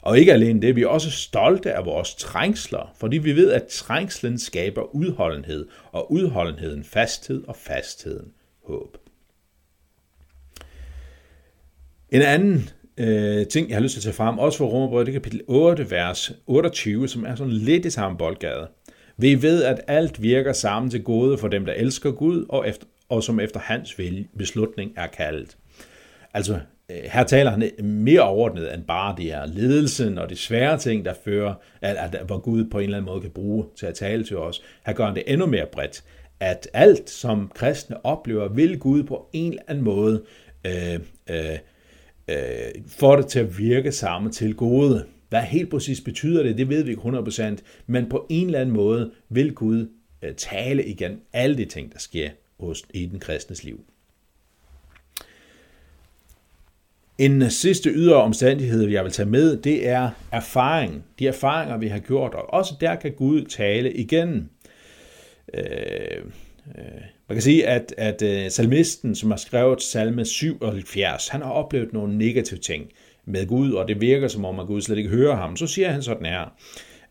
Og ikke alene det, vi er også stolte af vores trængsler, fordi vi ved, at trængslen skaber udholdenhed, og udholdenheden fasthed, og fastheden håb. En anden øh, ting, jeg har lyst til at tage frem, også for Romerbrød, det er kapitel 8, vers 28, som er sådan lidt i samme boldgade. Vi ved, at alt virker sammen til gode for dem, der elsker Gud, og, efter, og som efter hans beslutning er kaldt. Altså, øh, her taler han mere overordnet end bare det er ledelsen og de svære ting, der fører, at, at, hvor Gud på en eller anden måde kan bruge til at tale til os. Her gør han det endnu mere bredt, at alt, som kristne oplever, vil Gud på en eller anden måde øh, øh, øh, få det til at virke sammen til gode. Hvad helt præcis betyder det, det ved vi ikke 100%, men på en eller anden måde vil Gud øh, tale igen alle de ting, der sker hos, i den kristnes liv. En sidste ydre omstændighed, jeg vil tage med, det er erfaring. De erfaringer, vi har gjort, og også der kan Gud tale igen. Øh, øh, man kan sige, at, at øh, salmisten, som har skrevet salme 77, han har oplevet nogle negative ting med Gud, og det virker som om, at Gud slet ikke hører ham. Så siger han sådan her,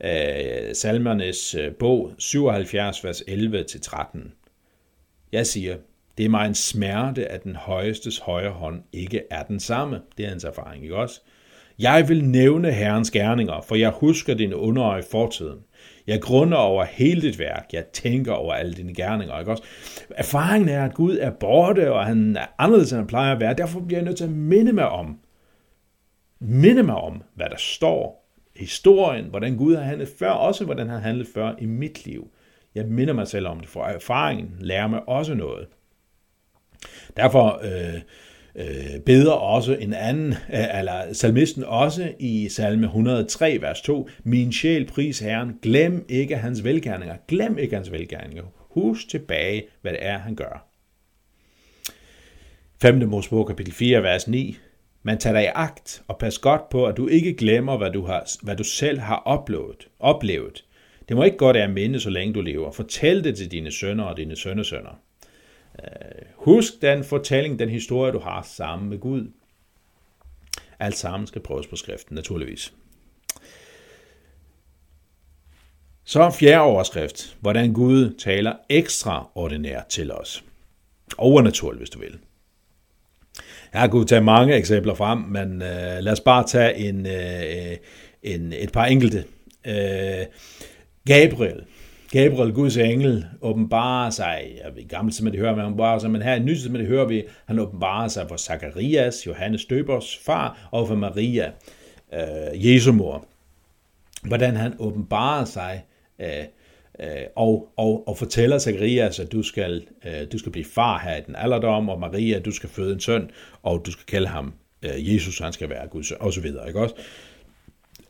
øh, salmernes øh, bog 77, vers 11-13. Jeg siger, det er mig en smerte, at den højestes højre hånd ikke er den samme. Det er hans erfaring, ikke også? Jeg vil nævne Herrens gerninger, for jeg husker din underøje fortiden. Jeg grunder over hele dit værk. Jeg tænker over alle dine gerninger. Ikke også? Erfaringen er, at Gud er borte, og han er anderledes, end han plejer at være. Derfor bliver jeg nødt til at minde mig om, minde mig om, hvad der står historien, hvordan Gud har handlet før, også hvordan han har handlet før i mit liv. Jeg minder mig selv om det, for erfaringen lærer mig også noget. Derfor øh, øh, beder også en anden, øh, eller salmisten også i salme 103, vers 2, Min sjæl pris Herren, glem ikke hans velgærninger, glem ikke hans velgærninger, husk tilbage, hvad det er, han gør. 5. Mosebog kapitel 4, vers 9, man tager dig i agt og pas godt på, at du ikke glemmer, hvad du, har, hvad du selv har oplevet. oplevet. Det må ikke gå dig at minde, så længe du lever. Fortæl det til dine sønner og dine sønnesønner. Øh, husk den fortælling, den historie, du har sammen med Gud. Alt sammen skal prøves på skriften, naturligvis. Så fjerde overskrift. Hvordan Gud taler ekstraordinært til os. Overnaturligt, hvis du vil. Jeg kunne tage mange eksempler frem, men øh, lad os bare tage en, øh, en, et par enkelte. Øh, Gabriel, Gabriel, Guds engel, åbenbarer sig, jeg ved gammelt som det hører man åbenbarer sig, men her i nyt som det hører vi, han åbenbarer sig for Zacharias, Johannes Døbers far, og for Maria, øh, Jesu mor. Hvordan han åbenbarer sig øh, øh, og, og, og fortæller Zacharias, at du skal, øh, du skal blive far her i den alderdom, og Maria, du skal føde en søn, og du skal kalde ham øh, Jesus, han skal være Guds, og så videre, ikke også?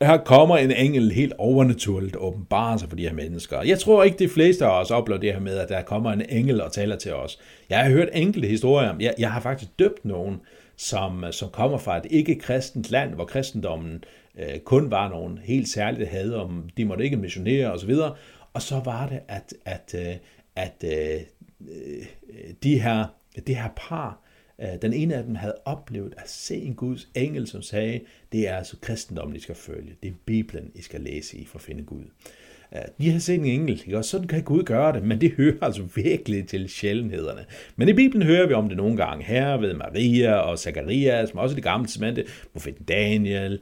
Her kommer en engel helt overnaturligt åbenbare sig for de her mennesker. Jeg tror ikke, de fleste af os oplever det her med, at der kommer en engel og taler til os. Jeg har hørt enkelte historier. Jeg, jeg har faktisk døbt nogen, som, som kommer fra et ikke-kristent land, hvor kristendommen øh, kun var nogen helt særligt havde, om de måtte ikke missionere osv. Og så var det, at, at, øh, at, at øh, de her, det her par, Øh, Øh, den ene af dem havde oplevet at se en Guds engel, som sagde, det er altså kristendommen, I skal følge. Det er Bibelen, I skal læse i for at finde Gud. Øh, de har set en engel, ikke? og sådan kan Gud gøre det, men det hører altså virkelig til sjældenhederne. Men i Bibelen hører vi om det nogle gange her ved Maria og Zacharias, men også det gamle testamente, profeten Daniel,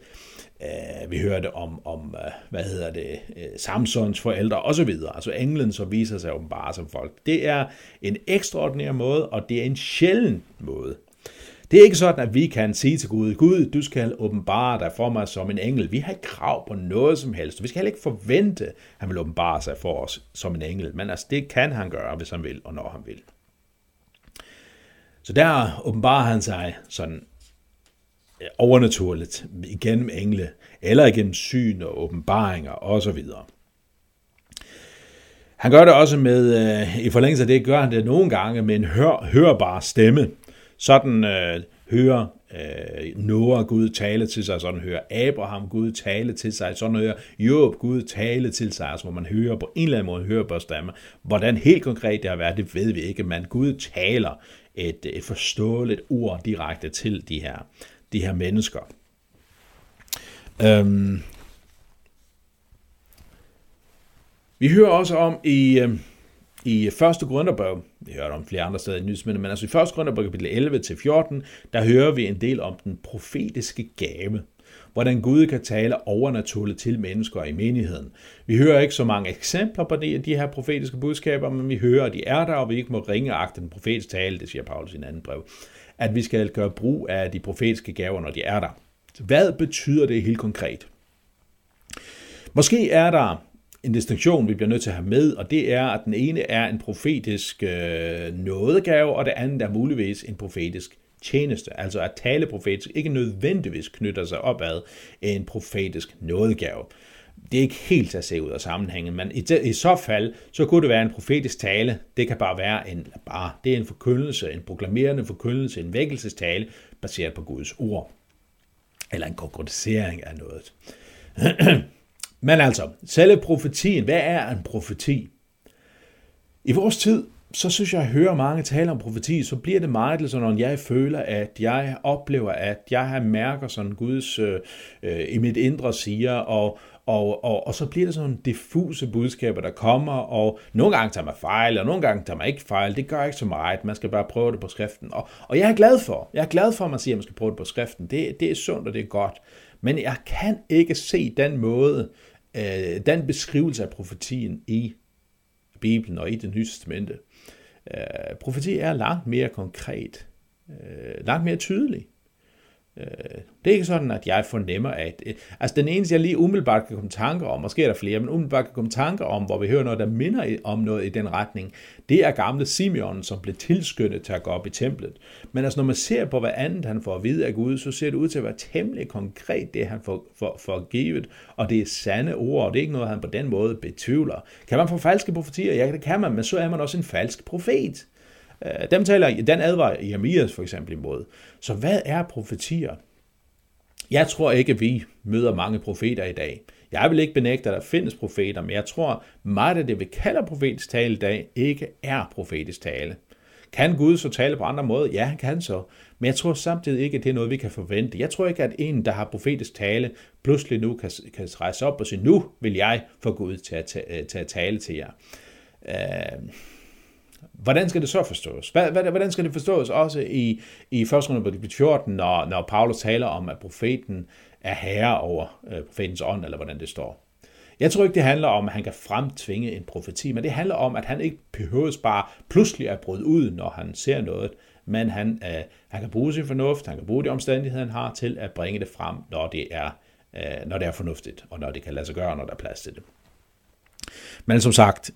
Uh, vi hørte om, om uh, hvad hedder det, øh, uh, Samsons forældre osv. Altså englen, som viser sig åbenbart som folk. Det er en ekstraordinær måde, og det er en sjælden måde. Det er ikke sådan, at vi kan sige til Gud, Gud, du skal åbenbare dig for mig som en engel. Vi har ikke krav på noget som helst. Vi skal heller ikke forvente, at han vil åbenbare sig for os som en engel. Men altså, det kan han gøre, hvis han vil, og når han vil. Så der åbenbarer han sig sådan overnaturligt igennem engle, eller igennem syn og åbenbaringer osv. Han gør det også med, øh, i forlængelse af det, gør han det nogle gange med en hør, hørbar stemme. Sådan øh, hører øh, Noah Gud tale til sig, sådan hører Abraham Gud tale til sig, sådan hører Job Gud tale til sig, altså hvor man hører på en eller anden måde hører på stemme. Hvordan helt konkret det har været, det ved vi ikke, men Gud taler et, et forståeligt ord direkte til de her de her mennesker. Øhm, vi hører også om i, øh, i første Grønnerbog, vi hører om flere andre steder i nyhedsmændene, men altså i første Grønnerbog kapitel 11-14, der hører vi en del om den profetiske gave hvordan Gud kan tale overnaturligt til mennesker i menigheden. Vi hører ikke så mange eksempler på det, de her profetiske budskaber, men vi hører, at de er der, og vi ikke må ringe agte den profetiske tale, det siger Paulus i en anden brev at vi skal gøre brug af de profetiske gaver, når de er der. Hvad betyder det helt konkret? Måske er der en distinktion, vi bliver nødt til at have med, og det er, at den ene er en profetisk øh, nådegave, og det andet er muligvis en profetisk tjeneste. Altså at tale profetisk ikke nødvendigvis knytter sig opad en profetisk nådegave. Det er ikke helt at se ud af sammenhængen, men i, i så fald, så kunne det være en profetisk tale. Det kan bare være en, bare, det er en forkyndelse, en proklamerende forkyndelse, en vækkelsestale, baseret på Guds ord. Eller en konkretisering af noget. [CLEARS THROAT] Men altså, selve profetien, hvad er en profeti? I vores tid, så synes jeg, at jeg hører mange tale om profeti, så bliver det meget sådan, når jeg føler, at jeg oplever, at jeg har mærker sådan Guds øh, øh, i mit indre siger, og, og, og, og så bliver det sådan nogle diffuse budskaber, der kommer, og nogle gange tager man fejl, og nogle gange tager man ikke fejl. Det gør ikke så meget. Man skal bare prøve det på skriften. Og, og jeg er glad for, jeg er glad for, at man siger, at man skal prøve det på skriften. Det, det er sundt, og det er godt. Men jeg kan ikke se den måde, øh, den beskrivelse af profetien i Bibelen og i det nye testamente. Øh, profeti er langt mere konkret, øh, langt mere tydelig. Øh, det er ikke sådan, at jeg fornemmer, at... Øh, altså den eneste, jeg lige umiddelbart kan komme tanker om, måske er der flere, men umiddelbart kan komme tanker om, hvor vi hører noget, der minder om noget i den retning, det er gamle Simeon, som blev tilskyndet til at gå op i templet. Men altså når man ser på, hvad andet han får at vide af Gud, så ser det ud til at være temmelig konkret, det han får, får, får givet, og det er sande ord, og det er ikke noget, han på den måde betvivler. Kan man få falske profetier? Ja, det kan man, men så er man også en falsk profet. Øh, dem taler, den advarer Jeremias for eksempel imod. Så hvad er profetier? Jeg tror ikke, at vi møder mange profeter i dag. Jeg vil ikke benægte, at der findes profeter, men jeg tror, meget af det, vi kalder profetisk tale i dag, ikke er profetisk tale. Kan Gud så tale på andre måder? Ja, han kan så. Men jeg tror samtidig ikke, at det er noget, vi kan forvente. Jeg tror ikke, at en, der har profetisk tale, pludselig nu kan, kan rejse op og sige, nu vil jeg få Gud til at, til at tale til jer. Uh, Hvordan skal det så forstås? Hvordan skal det forstås også i, i 1. kapitel 14, når, når Paulus taler om, at profeten er herre over øh, profetens ånd, eller hvordan det står? Jeg tror ikke, det handler om, at han kan fremtvinge en profeti, men det handler om, at han ikke behøves bare pludselig at bryde ud, når han ser noget, men han, øh, han kan bruge sin fornuft, han kan bruge de omstændigheder, han har til at bringe det frem, når det er, øh, når det er fornuftigt, og når det kan lade sig gøre, når der er plads til det. Men som sagt,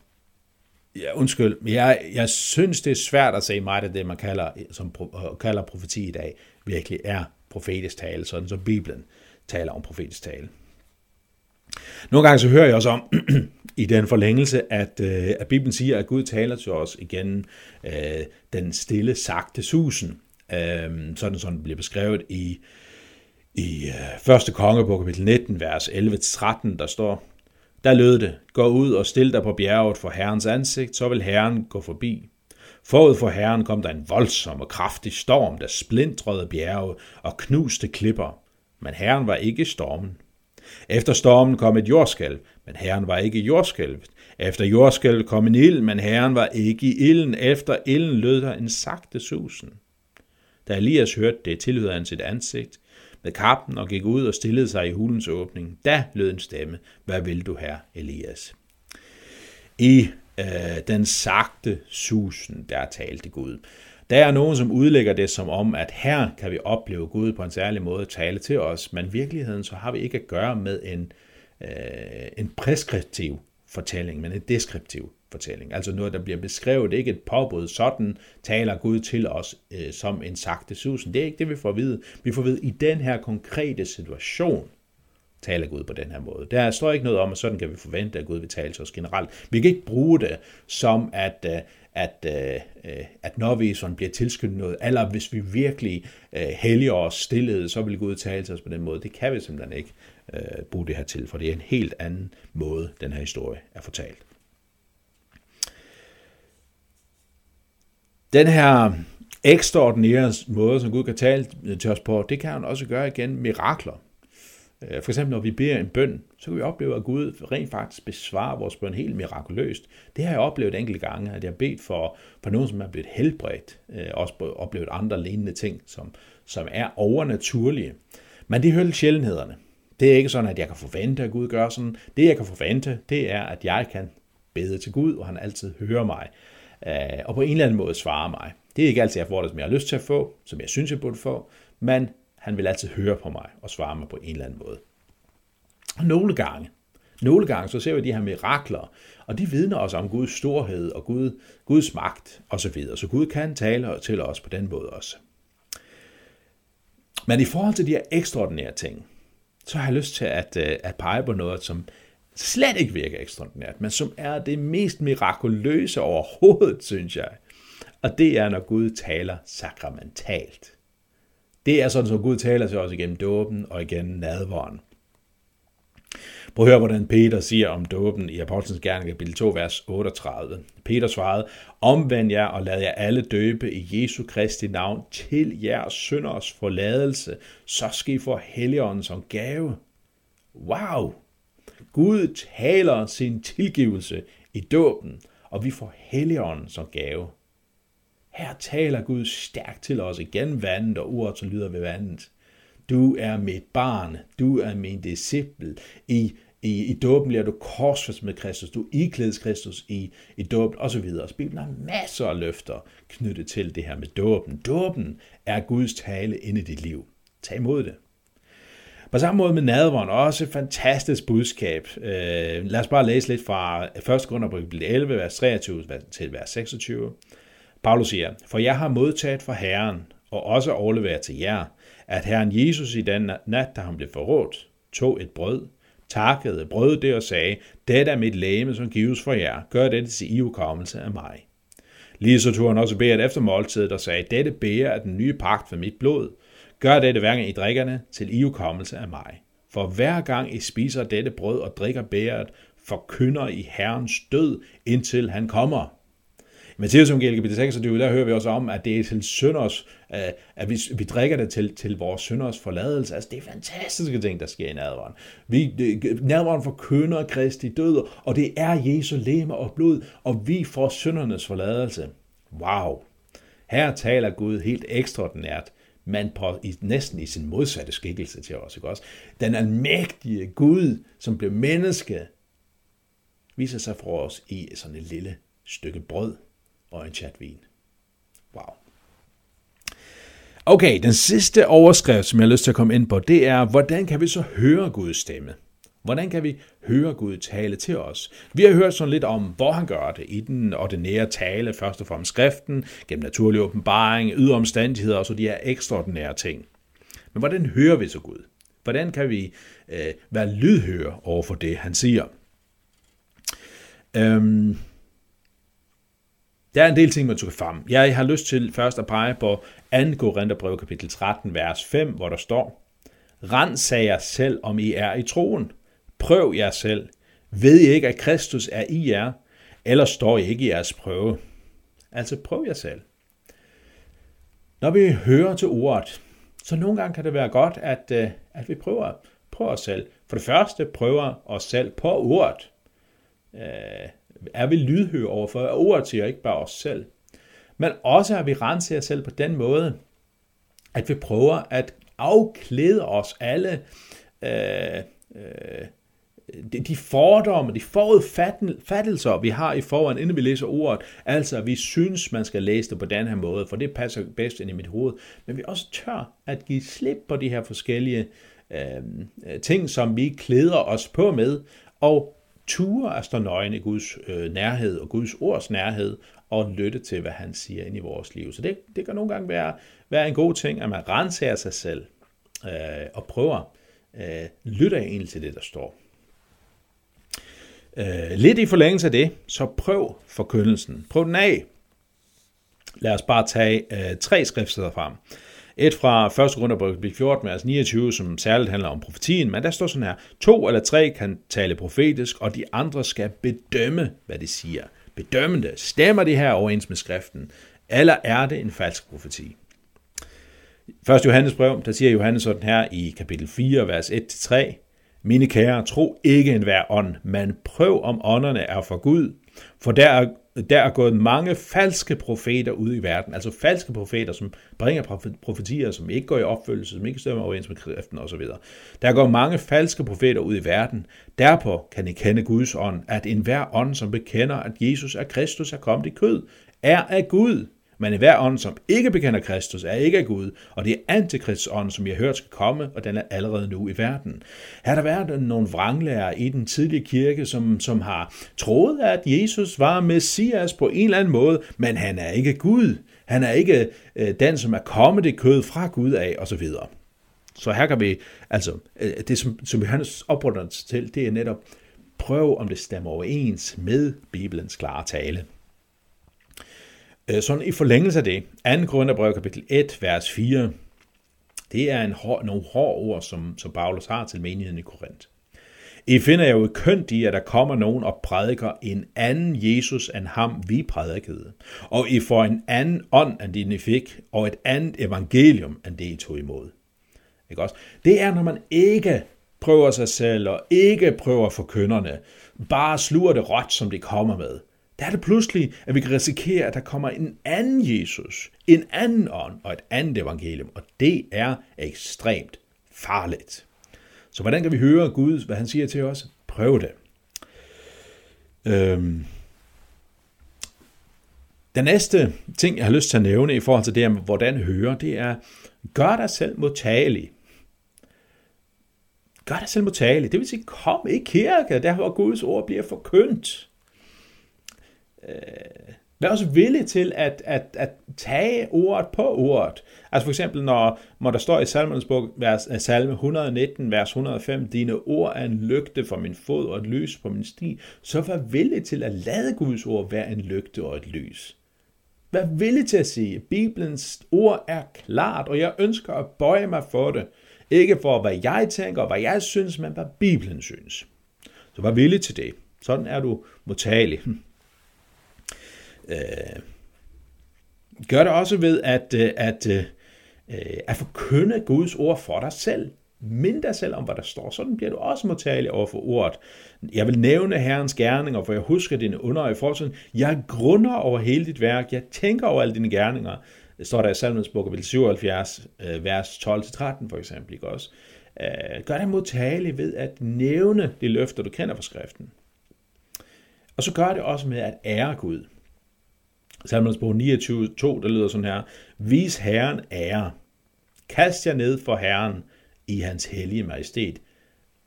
Ja, undskyld, men jeg, jeg synes, det er svært at se meget af det, man kalder, som øh, kalder profeti i dag, virkelig er profetisk tale, sådan som Bibelen taler om profetisk tale. Nogle gange så hører jeg også om, [CLEARS THROAT] i den forlængelse, at, øh, at Bibelen siger, at Gud taler til os igen øh, den stille, sagte susen, øh, sådan som det bliver beskrevet i, i øh, 1. kongebog, kapitel 19, vers 11-13, der står, der lød det, gå ud og stil dig på bjerget for Herrens ansigt, så vil Herren gå forbi. Forud for Herren kom der en voldsom og kraftig storm, der splintrede bjerget og knuste klipper. Men Herren var ikke stormen. Efter stormen kom et jordskælv, men Herren var ikke i jordskælvet. Efter jordskælvet kom en ild, men Herren var ikke i ilden. Efter ilden lød der en sagte susen. Da Elias hørte det, tilhørte han sit ansigt med kappen og gik ud og stillede sig i hulens åbning. Da lød en stemme, hvad vil du her, Elias? I øh, den sagte susen, der talte Gud. Der er nogen, som udlægger det som om, at her kan vi opleve Gud på en særlig måde tale til os, men i virkeligheden så har vi ikke at gøre med en, øh, en preskriptiv fortælling, men en deskriptiv fortælling. Altså noget, der bliver beskrevet, ikke et påbud. Sådan taler Gud til os øh, som en sagte susen. Det er ikke det, vi får at vide. Vi får at vide, at i den her konkrete situation, taler Gud på den her måde. Der står ikke noget om, at sådan kan vi forvente, at Gud vil tale til os generelt. Vi kan ikke bruge det som, at, øh, at, øh, øh, at, at når vi sådan bliver tilskyndet noget, eller hvis vi virkelig helliger os stillede, så vil Gud tale til os på den måde. Det kan vi simpelthen ikke bruge det her til, for det er en helt anden måde, den her historie er fortalt. Den her ekstraordinære måde, som Gud kan tale øh, til os på, det kan han også gøre igen mirakler. Øh, for eksempel når vi beder en bøn, så kan vi opleve, at Gud rent faktisk besvarer vores bøn helt mirakuløst. Det har jeg oplevet enkelte gange, at jeg har bedt for, for nogen, som er blevet helbredt, øh, også oplevet andre lignende ting, som, som er overnaturlige. Men det hører sjældenhederne. Det er ikke sådan, at jeg kan forvente, at Gud gør sådan. Det, jeg kan forvente, det er, at jeg kan bede til Gud, og han altid hører mig øh, og på en eller anden måde svare mig. Det er ikke altid, jeg får det, som jeg har lyst til at få, som jeg synes, jeg burde få, men han vil altid høre på mig og svare mig på en eller anden måde. Og nogle gange, nogle gange så ser vi de her mirakler, og de vidner os om Guds storhed og Gud, Guds magt osv. Så Gud kan tale til os på den måde også. Men i forhold til de her ekstraordinære ting, så har jeg lyst til at, øh, at pege på noget, som slet ikke virker ekstraordinært, men som er det mest mirakuløse overhovedet, synes jeg. Og det er, når Gud taler sakramentalt. Det er sådan, som Gud taler til os igennem dåben og igennem nadvåren. Prøv at høre, hvordan Peter siger om dåben i Apostlenes Gerninger, kapitel 2, vers 38. Peter svarede, omvend jer og lad jer alle døbe i Jesu Kristi navn til jeres synders forladelse, så skal I få Helligånden som gave. Wow! Gud taler sin tilgivelse i dåben, og vi får Helligånden som gave. Her taler Gud stærkt til os igen vandet og ordet, som lyder ved vandet. Du er mit barn, du er min disciple. I, i, i dåben bliver du korsfæstet med Kristus, du iklædes Kristus i, i dåben osv. Så Bibelen har masser af løfter knyttet til det her med dåben. Dåben er Guds tale ind i dit liv. Tag imod det. På samme måde med nadveren, også et fantastisk budskab. Øh, lad os bare læse lidt fra 1. Korinther 11, vers 23 til vers 26. Paulus siger, for jeg har modtaget fra Herren, og også overleveret til jer, at Herren Jesus i den nat, da han blev forrådt, tog et brød, takkede, brød det og sagde, dette er mit læme, som gives for jer. Gør dette til iukommelse af mig. Lige så tog han også bæret efter måltidet og sagde, dette bærer af den nye pagt for mit blod. Gør dette hver gang I drikkerne til iukommelse af mig. For hver gang I spiser dette brød og drikker bæret, forkynder I Herrens død, indtil han kommer. Matteus evangeliet kapitel 26, der hører vi også om, at det er til synders, øh, at vi, vi drikker det til, til vores synders forladelse. Altså, det er fantastiske ting, der sker i nadveren. Vi, nadveren forkynder Kristi død, og det er Jesu leme og blod, og vi får syndernes forladelse. Wow! Her taler Gud helt ekstraordinært, men på, i, næsten i sin modsatte skikkelse til os. Ikke også? Den almægtige Gud, som blev menneske, viser sig for os i sådan et lille stykke brød og en chat vin. Wow. Okay, den sidste overskrift, som jeg har lyst til at komme ind på, det er, hvordan kan vi så høre Guds stemme? Hvordan kan vi høre Gud tale til os? Vi har hørt sådan lidt om, hvor han gør det i den ordinære tale, først og fremmest skriften, gennem naturlig åbenbaring, ydre omstændigheder og så de her ekstraordinære ting. Men hvordan hører vi så Gud? Hvordan kan vi øh, være lydhøre over for det, han siger? Øhm, der er en del ting, man skal frem. Jeg har lyst til først at pege på 2. Korintherbrev kapitel 13, vers 5, hvor der står, Rensag jer selv, om I er i troen. Prøv jer selv. Ved I ikke, at Kristus er i jer, eller står I ikke i jeres prøve? Altså prøv jer selv. Når vi hører til ordet, så nogle gange kan det være godt, at, øh, at vi prøver, prøver os selv. For det første prøver os selv på ordet. Øh, er vi lydhøre overfor ordet siger ikke bare os selv, men også at vi renser os selv på den måde, at vi prøver at afklæde os alle øh, øh, de fordomme, de forudfattelser, vi har i forvejen, inden vi læser ordet, altså vi synes, man skal læse det på den her måde, for det passer bedst ind i mit hoved, men vi også tør at give slip på de her forskellige øh, øh, ting, som vi klæder os på med, og ture at stå nøgen i Guds øh, nærhed og Guds ords nærhed og lytte til, hvad han siger ind i vores liv. Så det, det kan nogle gange være, være en god ting, at man renser sig selv øh, og prøver øh, lytte egentlig til det, der står. Øh, lidt i forlængelse af det, så prøv forkyndelsen. Prøv den af. Lad os bare tage øh, tre skriftsteder frem. Et fra 1. Korintherbrev 14, vers 29, som særligt handler om profetien, men der står sådan her, to eller tre kan tale profetisk, og de andre skal bedømme, hvad de siger. Bedømme det. Stemmer det her overens med skriften? Eller er det en falsk profeti? 1. Johannes brev, der siger Johannes sådan her i kapitel 4, vers 1-3, mine kære, tro ikke en hver ånd, men prøv om ånderne er for Gud, for der er der er gået mange falske profeter ud i verden, altså falske profeter, som bringer profetier, som ikke går i opfyldelse, som ikke stemmer overens med skriften osv. Der går mange falske profeter ud i verden. Derpå kan I kende Guds ånd, at enhver ånd, som bekender, at Jesus er Kristus, er kommet i kød, er af Gud. Men hver ånd, som ikke bekender Kristus, er ikke af Gud, og det er antikrists ånd, som jeg hørt skal komme, og den er allerede nu i verden. Har der været nogle vranglærer i den tidlige kirke, som, som har troet, at Jesus var Messias på en eller anden måde, men han er ikke Gud. Han er ikke øh, den, som er kommet det kød fra Gud af, osv. Så her kan vi, altså, øh, det som, som Johannes opfordrer til, det er netop, prøv om det stemmer overens med Bibelens klare tale. Øh, sådan i forlængelse af det, 2. Korintherbrev kapitel 1, vers 4, det er en hård, nogle hårde ord, som, som Paulus har til menigheden i Korinth. I finder jo kønt i, at der kommer nogen og prædiker en anden Jesus end ham, vi prædikede. Og I får en anden ånd, end det I fik, og et andet evangelium, end det I tog imod. Ikke også? Det er, når man ikke prøver sig selv, og ikke prøver for kønnerne, bare sluger det råt, som det kommer med der er det pludselig, at vi kan risikere, at der kommer en anden Jesus, en anden ånd og et andet evangelium, og det er ekstremt farligt. Så hvordan kan vi høre Gud, hvad han siger til os? Prøv det. Øhm. Den næste ting, jeg har lyst til at nævne i forhold til det, hvordan høre, det er, gør dig selv modtagelig. Gør dig selv modtagelig. Det vil sige, kom i kirke, der hvor Guds ord bliver forkyndt øh, vær også villig til at, at, at tage ordet på ordet. Altså for eksempel, når, når der står i salmernes bog, vers, øh, salme 119, vers 105, dine ord er en lygte for min fod og et lys på min sti, så vær villig til at lade Guds ord være en lygte og et lys. Vær villig til at sige, at Bibelens ord er klart, og jeg ønsker at bøje mig for det. Ikke for, hvad jeg tænker og hvad jeg synes, men hvad Bibelen synes. Så vær villig til det. Sådan er du modtagelig. Øh, gør det også ved at, øh, at, at, øh, at forkynde Guds ord for dig selv. Mind dig selv om, hvad der står. Sådan bliver du også modtagelig over for ordet. Jeg vil nævne Herrens gerninger, for jeg husker dine under i fortiden. Jeg grunder over hele dit værk. Jeg tænker over alle dine gerninger. Det står der i Salmens bog, 77, øh, vers 12-13 for eksempel. Ikke også? Gør dig modtagelig ved at nævne de løfter, du kender fra skriften. Og så gør det også med at ære Gud. Salmernes bog 29, 2, der lyder sådan her. Vis Herren ære. Kast jer ned for Herren i hans hellige majestæt.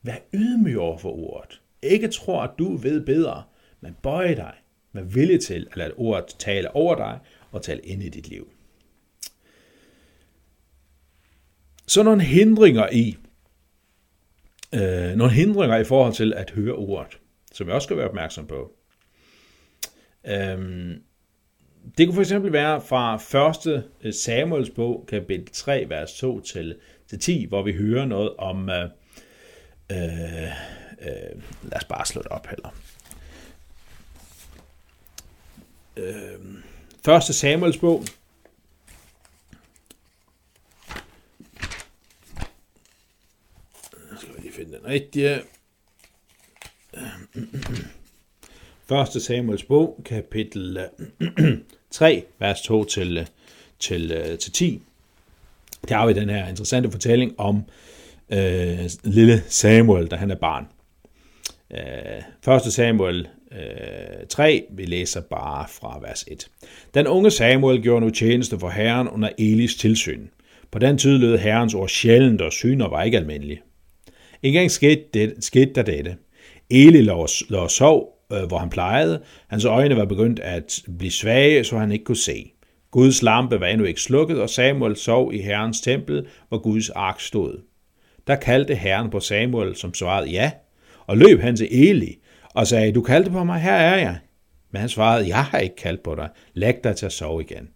Vær ydmyg over for ordet. Ikke tro, at du ved bedre, men bøj dig. med vilje til at lade ordet tale over dig og tale ind i dit liv. Så nogle hindringer i, øh, nogle hindringer i forhold til at høre ordet, som jeg også skal være opmærksom på. Øhm, det kunne for eksempel være fra 1. Øh, Samuels bog, kapitel 3, vers 2 til, til 10, hvor vi hører noget om... Øh, øh, øh, lad os bare slå det op heller. Øh, 1. Samuels bog, skal vi lige finde den rigtige. 1. Samuels bog, kapitel [CLEARS THROAT] 3, vers 2 til, til, til 10. Der har vi den her interessante fortælling om øh, lille Samuel, da han er barn. Øh, 1. Samuel øh, 3, vi læser bare fra vers 1. Den unge Samuel gjorde nu tjeneste for Herren under Elis tilsyn. På den tid lød Herrens ord sjældent, og syner var ikke almindelige. En gang skete, det, skete der dette. Eli lå, lå og sov, øh, hvor han plejede. Hans øjne var begyndt at blive svage, så han ikke kunne se. Guds lampe var endnu ikke slukket, og Samuel sov i Herrens tempel, hvor Guds ark stod. Der kaldte Herren på Samuel, som svarede ja, og løb han til Eli og sagde, du kaldte på mig, her er jeg. Men han svarede, jeg har ikke kaldt på dig, læg dig til at sove igen.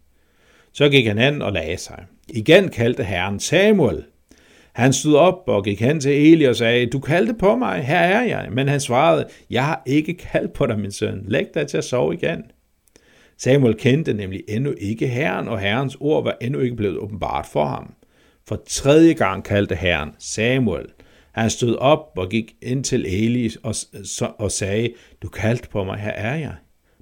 Så gik han hen og lagde sig. Igen kaldte Herren Samuel. Han stod op og gik hen til Eli og sagde, du kaldte på mig, her er jeg. Men han svarede, jeg har ikke kaldt på dig, min søn. Læg dig til at sove igen. Samuel kendte nemlig endnu ikke Herren, og Herrens ord var endnu ikke blevet åbenbart for ham. For tredje gang kaldte Herren Samuel. Han stod op og gik ind til Eli og, og sagde, du kaldte på mig, her er jeg.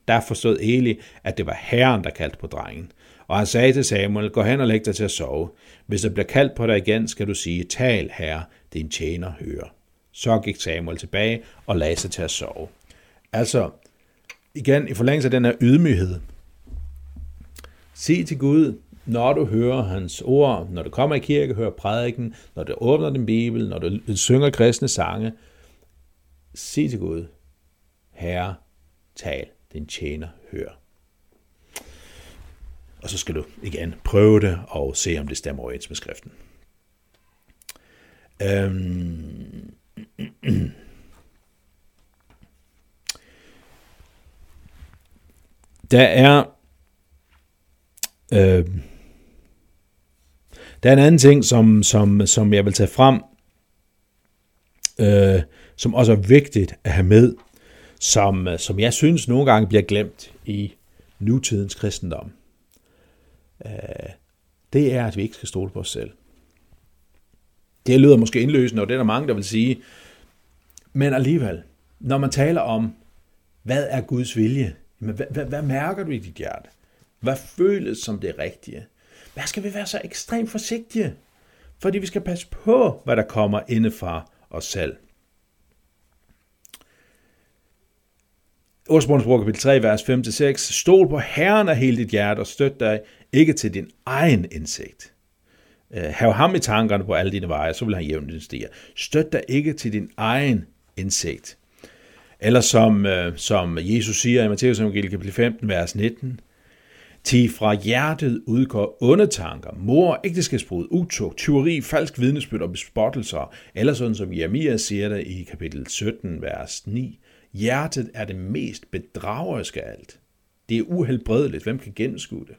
Der forstod Eli, at det var Herren, der kaldte på drengen. Og han sagde til Samuel, gå hen og læg dig til at sove. Hvis der bliver kaldt på dig igen, skal du sige, tal herre, din tjener hører. Så gik Samuel tilbage og lagde sig til at sove. Altså, igen, i forlængelse af den her ydmyghed, Sig til Gud, når du hører hans ord, når du kommer i kirke, hører prædiken, når du åbner din bibel, når du synger kristne sange, sig til Gud, Herre, tal, din tjener, hører. Og så skal du igen prøve det og se, om det stemmer overens med skriften. Øhm. Der er øh, der er en anden ting, som, som, som jeg vil tage frem, øh, som også er vigtigt at have med, som, som jeg synes nogle gange bliver glemt i nutidens kristendom. Øh, det er, at vi ikke skal stole på os selv. Det lyder måske indløsende, og det er der mange, der vil sige. Men alligevel, når man taler om, hvad er Guds vilje? Hvad, hvad, hvad mærker du i dit hjerte? Hvad føles som det rigtige? Hvad skal vi være så ekstremt forsigtige? Fordi vi skal passe på, hvad der kommer indefra os selv. Ordsprogsbrug kapitel 3, vers 5-6. Stol på Herren af hele dit hjerte og støt dig ikke til din egen indsigt. Øh, hav ham i tankerne på alle dine veje, så vil han jævne din stier. Støt dig ikke til din egen indsigt. Eller som, øh, som Jesus siger i Matteus evangeliet kapitel 15, vers 19. Til fra hjertet udgår onde tanker, mor, ægteskabsbrud, utugt, tyveri, falsk vidnesbyrd og bespottelser, eller sådan som Jeremia siger det i kapitel 17, vers 9. Hjertet er det mest bedrageriske af alt. Det er uhelbredeligt. Hvem kan gennemskue det?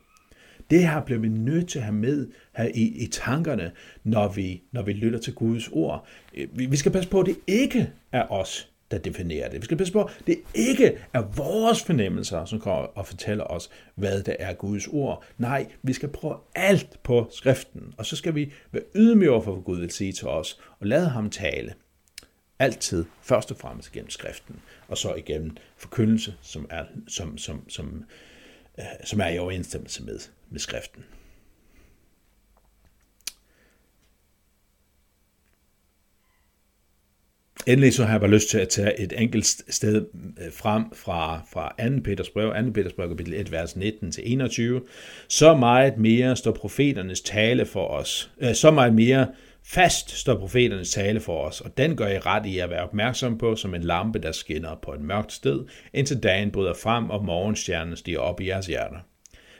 Det her bliver vi nødt til at have med her i, i tankerne, når vi, når vi lytter til Guds ord. Øh, vi, vi skal passe på, at det ikke er os, der definerer det. Vi skal passe på, at det ikke er vores fornemmelser, som kommer og fortæller os, hvad det er Guds ord. Nej, vi skal prøve alt på skriften, og så skal vi være ydmyge for, hvad Gud vil sige til os, og lade ham tale. Altid først og fremmest gennem skriften, og så igennem forkyndelse, som er, som, som, som, øh, som er i overensstemmelse med, med skriften. Endelig så har jeg bare lyst til at tage et enkelt sted øh, frem fra, fra 2. Peters brev, 2. Peters brev, kapitel 1, vers 19 til 21. Så meget mere står profeternes tale for os. Øh, så meget mere fast står profeternes tale for os, og den gør I ret i at være opmærksom på som en lampe, der skinner på et mørkt sted, indtil dagen bryder frem og morgenstjernen stiger op i jeres hjerter.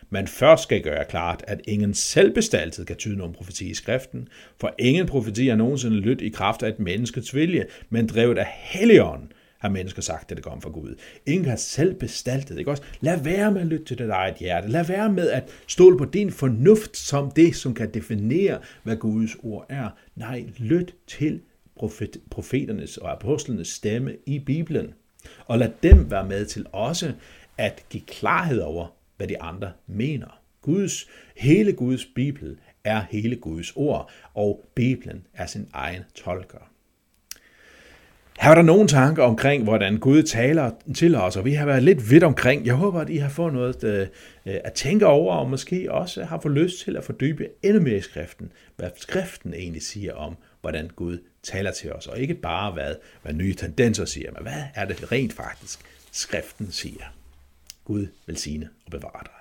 Men først skal gøre klart, at ingen selvbestaltet kan tyde nogen profeti i skriften, for ingen profeti er nogensinde lyttet i kraft af et menneskets vilje, men drevet af Helligånden, har mennesker sagt, at det kom fra Gud. Ingen har selv bestaltet, ikke også? Lad være med at lytte til dit eget hjerte. Lad være med at stole på din fornuft som det, som kan definere, hvad Guds ord er. Nej, lyt til profet, profeternes og apostlenes stemme i Bibelen. Og lad dem være med til også at give klarhed over, hvad de andre mener. Guds, hele Guds Bibel er hele Guds ord, og Bibelen er sin egen tolker. Her var der nogle tanker omkring, hvordan Gud taler til os, og vi har været lidt vidt omkring. Jeg håber, at I har fået noget øh, øh, at tænke over, og måske også har fået lyst til at fordybe endnu mere i skriften, hvad skriften egentlig siger om, hvordan Gud taler til os, og ikke bare hvad, hvad nye tendenser siger, men hvad er det rent faktisk, skriften siger. Gud velsigne og bevare dig.